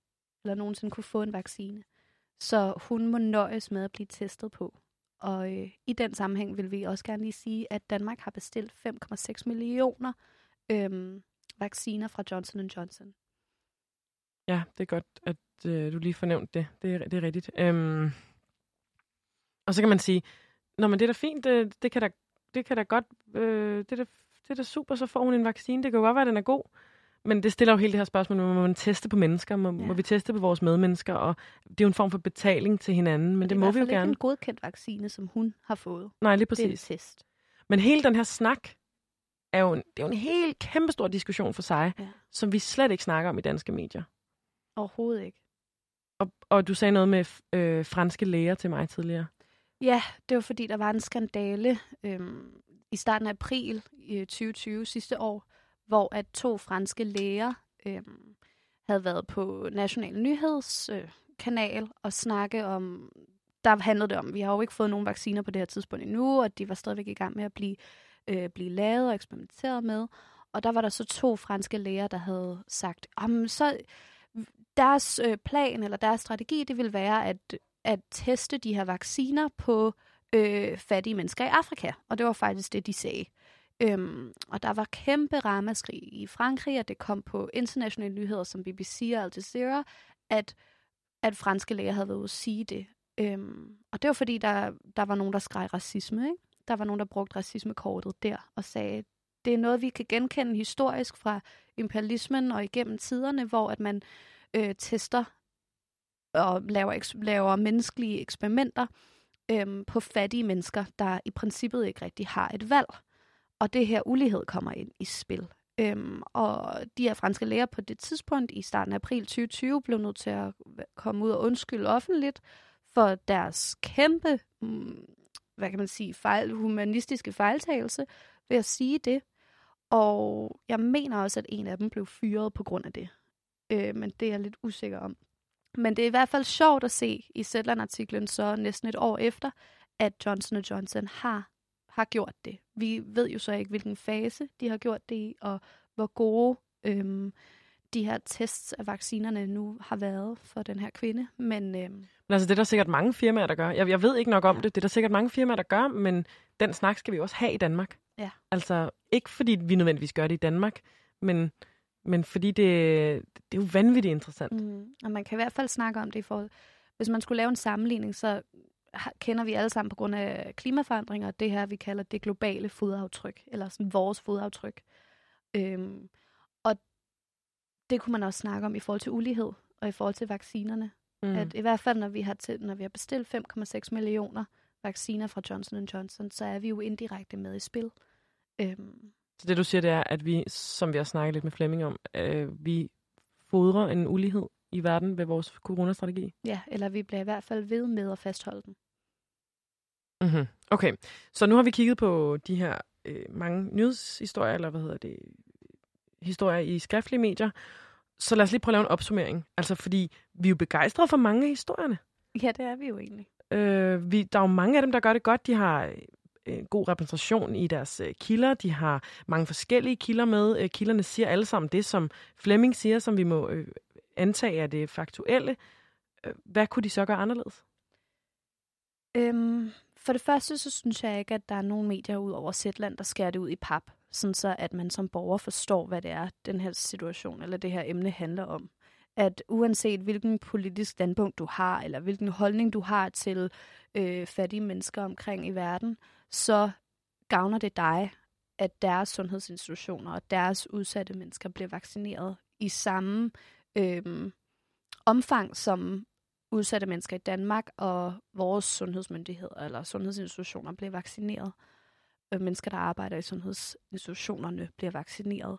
eller nogensinde kunne få en vaccine. Så hun må nøjes med at blive testet på. Og øh, i den sammenhæng vil vi også gerne lige sige, at Danmark har bestilt 5,6 millioner øhm, vacciner fra Johnson Johnson. Ja, det er godt, at øh, du lige fornævnte det. Det er, det er rigtigt. Øhm, og så kan man sige, når man det er da fint, det, det, kan da, det kan da godt, øh, det, er da, det er da super, så får hun en vaccine. Det kan jo godt være, at den er god. Men det stiller jo hele det her spørgsmål, må man teste på mennesker? Må, ja. må vi teste på vores medmennesker? Og det er jo en form for betaling til hinanden, men det, det må vi jo gerne. Det er ikke en godkendt vaccine, som hun har fået. Nej, lige præcis. Det er en test. Men hele den her snak er jo en, det er jo en helt kæmpestor diskussion for sig, ja. som vi slet ikke snakker om i danske medier. Overhovedet ikke. Og, og du sagde noget med øh, franske læger til mig tidligere. Ja, det var fordi, der var en skandale øhm, i starten af april i øh, 2020 sidste år, hvor at to franske læger øhm, havde været på National Nyhedskanal øh, og snakke om, der handlede det om, vi har jo ikke fået nogen vacciner på det her tidspunkt endnu, og de var stadigvæk i gang med at blive, øh, blive lavet og eksperimenteret med. Og der var der så to franske læger, der havde sagt, om så deres øh, plan eller deres strategi, det vil være at, at teste de her vacciner på øh, fattige mennesker i Afrika. Og det var faktisk det, de sagde. Øhm, og der var kæmpe ramaskrig i Frankrig, og det kom på internationale nyheder som BBC og Al Jazeera, at, at franske læger havde været ude at sige det. Øhm, og det var fordi, der, der var nogen, der skreg racisme. Ikke? Der var nogen, der brugte racismekortet der og sagde, det er noget, vi kan genkende historisk fra imperialismen og igennem tiderne, hvor at man øh, tester og laver, laver menneskelige eksperimenter øhm, på fattige mennesker, der i princippet ikke rigtig har et valg. Og det her ulighed kommer ind i spil. Øhm, og de her franske læger på det tidspunkt i starten af april 2020 blev nødt til at komme ud og undskylde offentligt for deres kæmpe, mm, hvad kan man sige, fejl, humanistiske fejltagelse ved at sige det. Og jeg mener også, at en af dem blev fyret på grund af det. Øh, men det er jeg lidt usikker om. Men det er i hvert fald sjovt at se i Zetland-artiklen så næsten et år efter, at Johnson Johnson har, har gjort det. Vi ved jo så ikke, hvilken fase de har gjort det i, og hvor gode øhm, de her tests af vaccinerne nu har været for den her kvinde. Men, øhm, men altså, det er der sikkert mange firmaer, der gør. Jeg, jeg ved ikke nok om ja. det. Det er der sikkert mange firmaer, der gør, men den snak skal vi også have i Danmark. Ja. Altså, ikke fordi vi nødvendigvis gør det i Danmark, men men fordi det, det er jo vanvittigt interessant. Mm. Og man kan i hvert fald snakke om det i forhold... Hvis man skulle lave en sammenligning, så kender vi alle sammen på grund af klimaforandringer, det her, vi kalder det globale fodaftryk, eller sådan vores fodaftryk. Øhm, og det kunne man også snakke om i forhold til ulighed, og i forhold til vaccinerne. Mm. At i hvert fald, når vi har, til, når vi har bestilt 5,6 millioner vacciner fra Johnson Johnson, så er vi jo indirekte med i spil. Øhm, så det du siger, det er, at vi, som vi har snakket lidt med Flemming om, øh, vi fodrer en ulighed i verden ved vores coronastrategi? Ja, eller vi bliver i hvert fald ved med at fastholde den. Mm-hmm. Okay, så nu har vi kigget på de her øh, mange nyhedshistorier, eller hvad hedder det, historier i skriftlige medier. Så lad os lige prøve at lave en opsummering. Altså, fordi vi er jo begejstrede for mange af historierne. Ja, det er vi jo egentlig. Øh, vi, der er jo mange af dem, der gør det godt. De har øh, god repræsentation i deres øh, kilder. De har mange forskellige kilder med. Øh, kilderne siger alle sammen det, som Flemming siger, som vi må øh, antage er det faktuelle. Øh, hvad kunne de så gøre anderledes? Øhm, for det første, så synes jeg ikke, at der er nogen medier ud over Zetland, der skærer det ud i pap, sådan så at man som borger forstår, hvad det er, den her situation eller det her emne handler om. At uanset hvilken politisk standpunkt du har, eller hvilken holdning du har til øh, fattige mennesker omkring i verden, så gavner det dig, at deres sundhedsinstitutioner og deres udsatte mennesker bliver vaccineret i samme øh, omfang som udsatte mennesker i Danmark og vores sundhedsmyndigheder eller sundhedsinstitutioner bliver vaccineret. Øh, mennesker, der arbejder i sundhedsinstitutionerne, bliver vaccineret.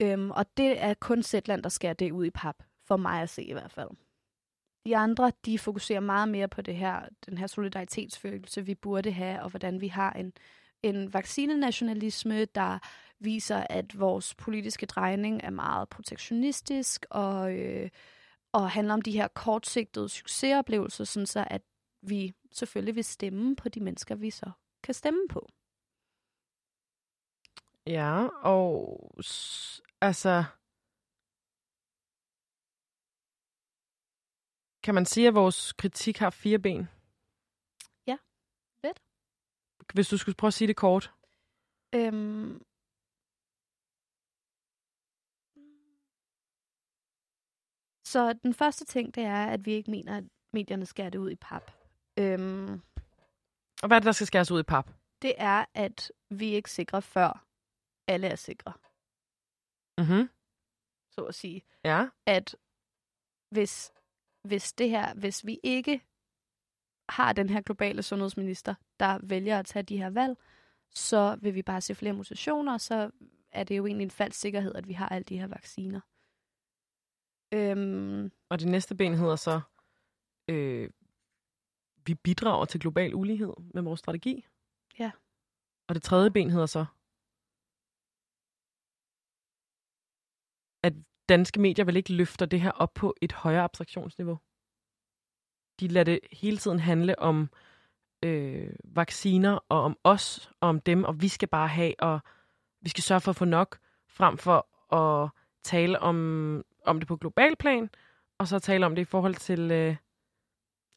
Øhm, og det er kun Zetland, der skærer det ud i pap, for mig at se i hvert fald. De andre, de fokuserer meget mere på det her, den her solidaritetsfølelse, vi burde have, og hvordan vi har en, en vaccinenationalisme, der viser, at vores politiske drejning er meget protektionistisk og, øh, og handler om de her kortsigtede succesoplevelser, sådan så at vi selvfølgelig vil stemme på de mennesker, vi så kan stemme på. Ja, og altså Kan man sige, at vores kritik har fire ben? Ja, lidt. Hvis du skulle prøve at sige det kort. Øhm... Så den første ting, det er, at vi ikke mener, at medierne skærer det ud i pap. Øhm... Og hvad er det, der skal skæres ud i pap? Det er, at vi ikke sikrer før alle er sikre. Mhm. Så at sige. Ja. At hvis hvis det her, hvis vi ikke har den her globale sundhedsminister, der vælger at tage de her valg, så vil vi bare se flere mutationer, så er det jo egentlig en falsk sikkerhed, at vi har alle de her vacciner. Øhm, og det næste ben hedder så, øh, vi bidrager til global ulighed med vores strategi. Ja. Og det tredje ben hedder så, danske medier vel ikke løfter det her op på et højere abstraktionsniveau. De lader det hele tiden handle om øh, vacciner og om os og om dem, og vi skal bare have, og vi skal sørge for at få nok, frem for at tale om, om det på global plan, og så tale om det i forhold til, øh,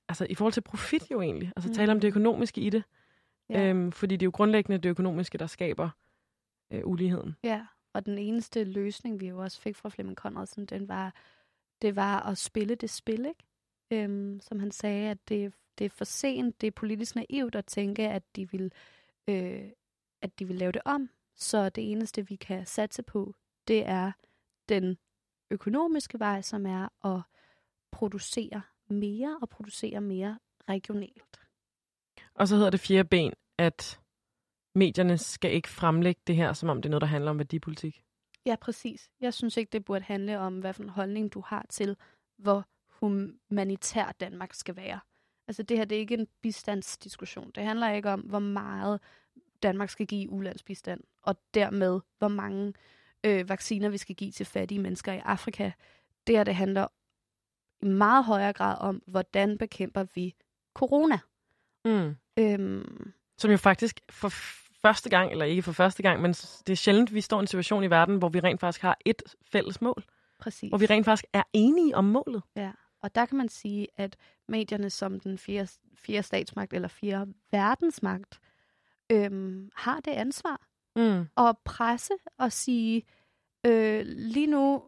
altså i forhold til profit jo egentlig. Altså mm. tale om det mm. økonomiske i det. Ja. Øhm, fordi det er jo grundlæggende det økonomiske, der skaber øh, uligheden. Ja, og den eneste løsning, vi jo også fik fra Flemming Conradsen, den var, det var at spille det spil, ikke? Øhm, som han sagde, at det, det er for sent, det er politisk naivt at tænke, at de vil, øh, at de vil lave det om. Så det eneste, vi kan satse på, det er den økonomiske vej, som er at producere mere og producere mere regionalt. Og så hedder det fjerde ben, at medierne skal ikke fremlægge det her, som om det er noget, der handler om værdipolitik. Ja, præcis. Jeg synes ikke, det burde handle om, hvad for en holdning du har til, hvor humanitær Danmark skal være. Altså det her, det er ikke en bistandsdiskussion. Det handler ikke om, hvor meget Danmark skal give ulandsbistand, og dermed, hvor mange øh, vacciner vi skal give til fattige mennesker i Afrika. Det her, det handler i meget højere grad om, hvordan bekæmper vi corona. Mm. Øhm, Som jo faktisk for første gang, eller ikke for første gang, men det er sjældent, vi står i en situation i verden, hvor vi rent faktisk har et fælles mål. Præcis. Hvor vi rent faktisk er enige om målet. Ja, og der kan man sige, at medierne som den fjerde, fjerde statsmagt, eller fjerde verdensmagt, øhm, har det ansvar mm. at presse og sige, øh, lige nu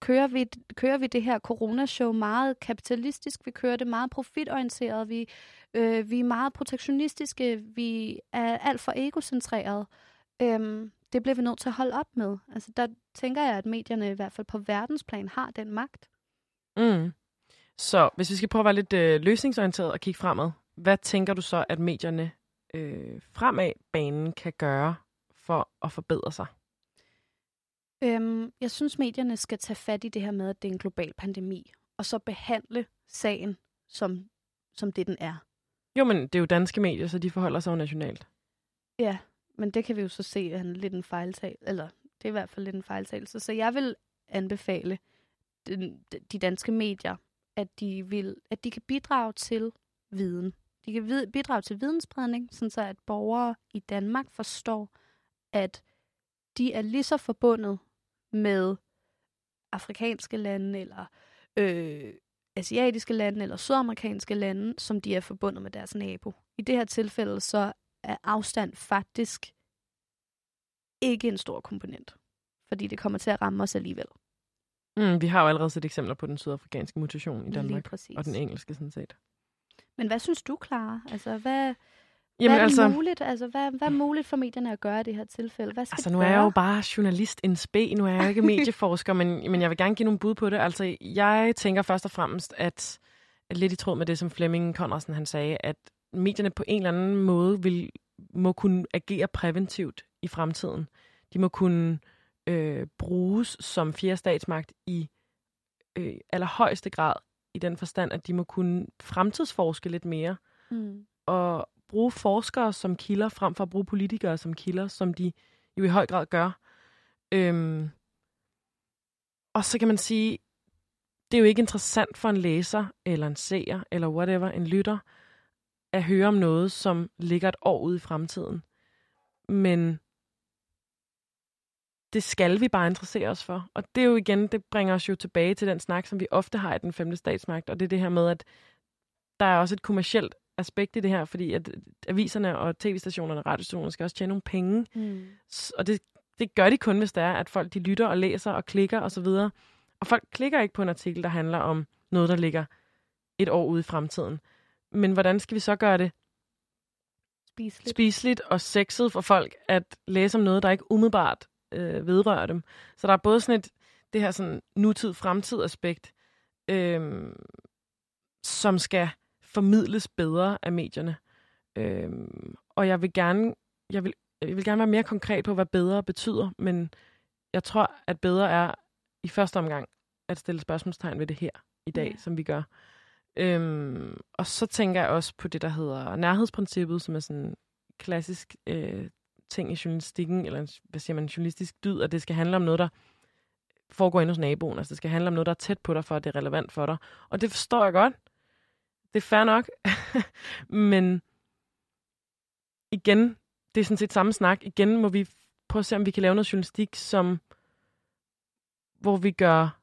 kører vi, kører vi det her coronashow meget kapitalistisk, vi kører det meget profitorienteret, vi, øh, vi er meget protektionistiske, vi er alt for egocentreret. Øhm, det bliver vi nødt til at holde op med. Altså, der tænker jeg, at medierne i hvert fald på verdensplan har den magt. Mm. Så hvis vi skal prøve at være lidt øh, løsningsorienteret og kigge fremad, hvad tænker du så, at medierne øh, fremad banen kan gøre for at forbedre sig? Øhm, jeg synes, medierne skal tage fat i det her med, at det er en global pandemi, og så behandle sagen som, som det, den er. Jo, men det er jo danske medier, så de forholder sig jo nationalt. Ja, men det kan vi jo så se er lidt en fejltag, eller det er i hvert fald lidt en fejltagelse. Så jeg vil anbefale den, de danske medier, at de, vil, at de kan bidrage til viden. De kan bidrage til vidensspredning, sådan så at borgere i Danmark forstår, at de er lige så forbundet med afrikanske lande, eller øh, asiatiske lande, eller sydamerikanske lande, som de er forbundet med deres nabo. I det her tilfælde så er afstand faktisk ikke en stor komponent, fordi det kommer til at ramme os alligevel. Mm, vi har jo allerede set eksempler på den sydafrikanske mutation i Danmark, og den engelske sådan set. Men hvad synes du, Clara? Altså, hvad, Jamen, hvad er altså, muligt? Altså, hvad, hvad er muligt for medierne at gøre i det her tilfælde? Hvad skal altså, nu er jeg jo bare journalist en spæ. Nu er jeg ikke medieforsker, men, men jeg vil gerne give nogle bud på det. Altså, jeg tænker først og fremmest, at, at lidt i tråd med det, som Flemming Conradsen han sagde, at medierne på en eller anden måde vil, må kunne agere præventivt i fremtiden. De må kunne øh, bruges som fjerde statsmagt i øh, allerhøjeste grad, i den forstand, at de må kunne fremtidsforske lidt mere. Mm. Og bruge forskere som kilder, frem for at bruge politikere som kilder, som de jo i høj grad gør. Øhm, og så kan man sige, det er jo ikke interessant for en læser, eller en seer, eller whatever, en lytter, at høre om noget, som ligger et år ude i fremtiden. Men det skal vi bare interessere os for. Og det er jo igen, det bringer os jo tilbage til den snak, som vi ofte har i den femte statsmagt, og det er det her med, at der er også et kommercielt aspekt i det her, fordi at aviserne og tv-stationerne og radiostationerne skal også tjene nogle penge. Mm. Og det, det gør de kun, hvis det er, at folk de lytter og læser og klikker osv. Og, og folk klikker ikke på en artikel, der handler om noget, der ligger et år ude i fremtiden. Men hvordan skal vi så gøre det spiseligt, spiseligt og sexet for folk at læse om noget, der ikke umiddelbart øh, vedrører dem? Så der er både sådan et, det her sådan nutid-fremtid aspekt, øh, som skal formidles bedre af medierne. Øhm, og jeg vil gerne, jeg vil jeg vil gerne være mere konkret på, hvad bedre betyder, men jeg tror, at bedre er i første omgang at stille spørgsmålstegn ved det her i dag, ja. som vi gør. Øhm, og så tænker jeg også på det, der hedder nærhedsprincippet, som er sådan klassisk øh, ting i journalistikken, eller hvad siger man, journalistisk dyd, at det skal handle om noget, der foregår inde hos naboen. Altså det skal handle om noget, der er tæt på dig, for at det er relevant for dig. Og det forstår jeg godt. Det er fair nok. Men igen, det er sådan set samme snak. Igen må vi prøve at se, om vi kan lave noget journalistik, som hvor vi gør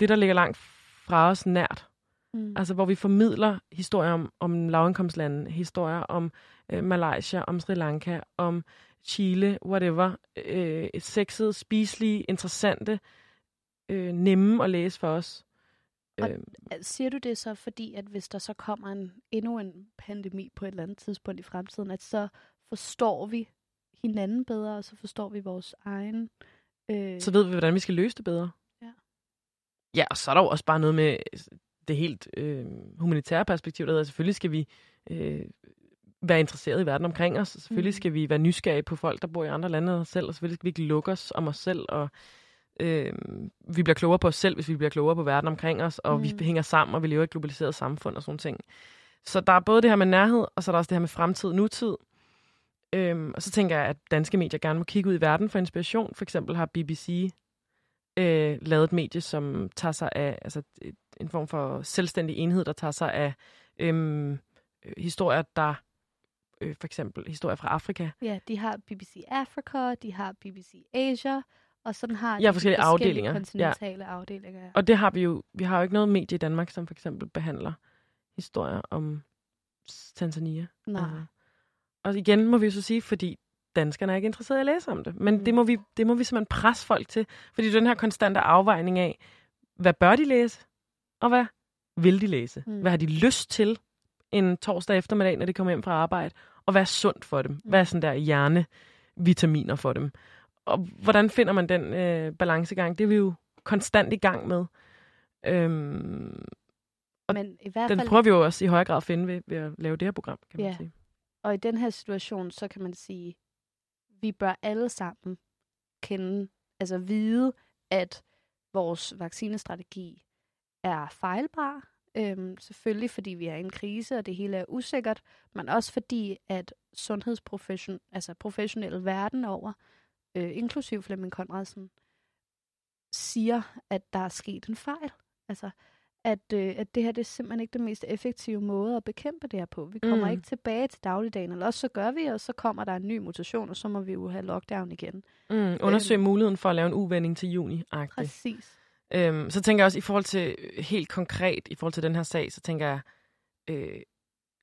det, der ligger langt fra os nært. Mm. Altså, hvor vi formidler historier om, om lavindkomstlande, historier om øh, Malaysia, om Sri Lanka, om Chile, whatever. Øh, sexede, spiselige, interessante, øh, nemme at læse for os. Og øh, siger du det så, fordi at hvis der så kommer en, endnu en pandemi på et eller andet tidspunkt i fremtiden, at så forstår vi hinanden bedre, og så forstår vi vores egen... Øh... Så ved vi, hvordan vi skal løse det bedre. Ja. Ja, og så er der jo også bare noget med det helt øh, humanitære perspektiv, der hedder, selvfølgelig skal vi øh, være interesseret i verden omkring os. Selvfølgelig mm. skal vi være nysgerrige på folk, der bor i andre lande og selv, og selvfølgelig skal vi ikke lukke os om os selv, og øh, vi bliver klogere på os selv, hvis vi bliver klogere på verden omkring os, og mm. vi hænger sammen, og vi lever i et globaliseret samfund og sådan ting. Så der er både det her med nærhed, og så er der også det her med fremtid, nutid. Øhm, og så tænker jeg, at danske medier gerne må kigge ud i verden for inspiration. For eksempel har BBC øh, lavet et medie, som tager sig af altså, en form for selvstændig enhed, der tager sig af øhm, historier, der øh, for eksempel historier fra Afrika. Ja, de har BBC Africa, de har BBC Asia, og sådan har ja, de forskellige, afdelinger. kontinentale ja. afdelinger. Ja. Og det har vi jo, vi har jo ikke noget medie i Danmark, som for eksempel behandler historier om Tanzania. Nej. Altså. Og igen må vi jo så sige, fordi danskerne er ikke interesseret i at læse om det. Men mm. det, må vi, det må vi simpelthen presse folk til. Fordi den her konstante afvejning af, hvad bør de læse, og hvad vil de læse? Mm. Hvad har de lyst til en torsdag eftermiddag, når de kommer hjem fra arbejde? Og hvad er sundt for dem? Hvad er sådan der hjernevitaminer for dem? Og hvordan finder man den øh, balancegang? Det er vi jo konstant i gang med. Øhm, og Men i hvert fald... den prøver vi jo også i højere grad at finde ved, ved at lave det her program, kan ja. man sige. Og i den her situation, så kan man sige, vi bør alle sammen kende, altså vide, at vores vaccinestrategi er fejlbar. Øhm, selvfølgelig fordi vi er i en krise, og det hele er usikkert, men også fordi, at sundhedsprofession, altså professionelle verden over, øh, inklusiv Flemming Konradsen, siger, at der er sket en fejl. Altså, at, øh, at det her det er simpelthen ikke den mest effektive måde at bekæmpe det her på. Vi kommer mm. ikke tilbage til dagligdagen, eller også så gør vi, og så kommer der en ny mutation, og så må vi jo have lockdown igen. Mm, undersøge øhm, muligheden for at lave en uvending til juni. -agtigt. Præcis. Øhm, så tænker jeg også i forhold til, helt konkret i forhold til den her sag, så tænker jeg, øh,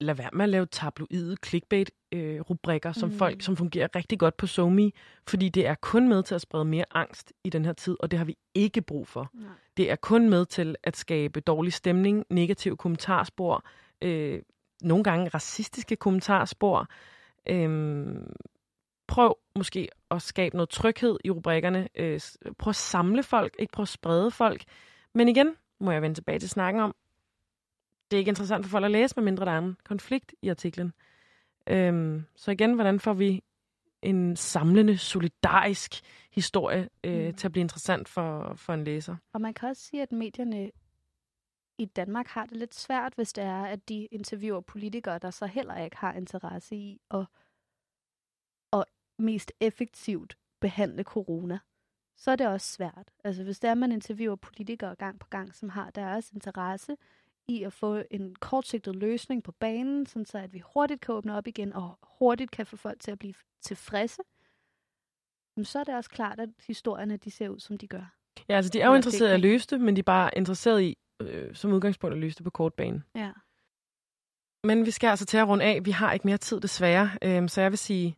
lad være med at lave tabloide clickbait-rubrikker, øh, som mm. folk, som fungerer rigtig godt på SoMe, fordi det er kun med til at sprede mere angst i den her tid, og det har vi ikke brug for. Nej. Det er kun med til at skabe dårlig stemning, negative kommentarspor, øh, nogle gange racistiske kommentarspor. Øh, prøv måske at skabe noget tryghed i rubrikkerne. Øh, prøv at samle folk, ikke prøv at sprede folk. Men igen, må jeg vende tilbage til snakken om, det er ikke interessant for folk at læse, medmindre der er en konflikt i artiklen. Øhm, så igen, hvordan får vi en samlende, solidarisk historie øh, mm. til at blive interessant for, for en læser? Og man kan også sige, at medierne i Danmark har det lidt svært, hvis det er, at de interviewer politikere, der så heller ikke har interesse i at, at mest effektivt behandle corona. Så er det også svært. Altså hvis det er, at man interviewer politikere gang på gang, som har deres interesse i at få en kortsigtet løsning på banen, sådan så at vi hurtigt kan åbne op igen, og hurtigt kan få folk til at blive tilfredse, så er det også klart, at historierne de ser ud, som de gør. Ja, altså de er jo interesserede i at løse det, men de er bare interesseret i, øh, som udgangspunkt, at løse det på kort bane. Ja. Men vi skal altså til at runde af. Vi har ikke mere tid desværre, øh, så jeg vil sige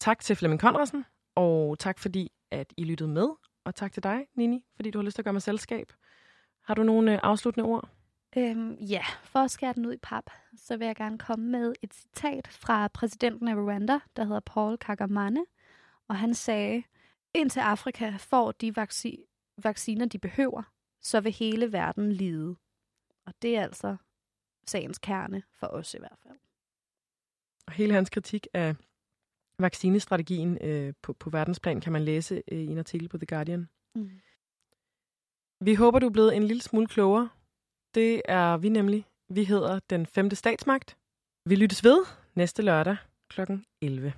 tak til Flemming Konradsen, og tak fordi, at I lyttede med, og tak til dig, Nini, fordi du har lyst til at gøre mig selskab. Har du nogle øh, afsluttende ord? Øhm, ja, for at skære den ud i pap, så vil jeg gerne komme med et citat fra præsidenten af Rwanda, der hedder Paul Kagame. Og han sagde, indtil Afrika får de vacciner, vacciner, de behøver, så vil hele verden lide. Og det er altså sagens kerne for os i hvert fald. Og hele hans kritik af vaccinestrategien øh, på, på verdensplan, kan man læse øh, i en artikel på The Guardian. Mm. Vi håber, du er blevet en lille smule klogere. Det er vi nemlig. Vi hedder Den Femte Statsmagt. Vi lyttes ved næste lørdag kl. 11.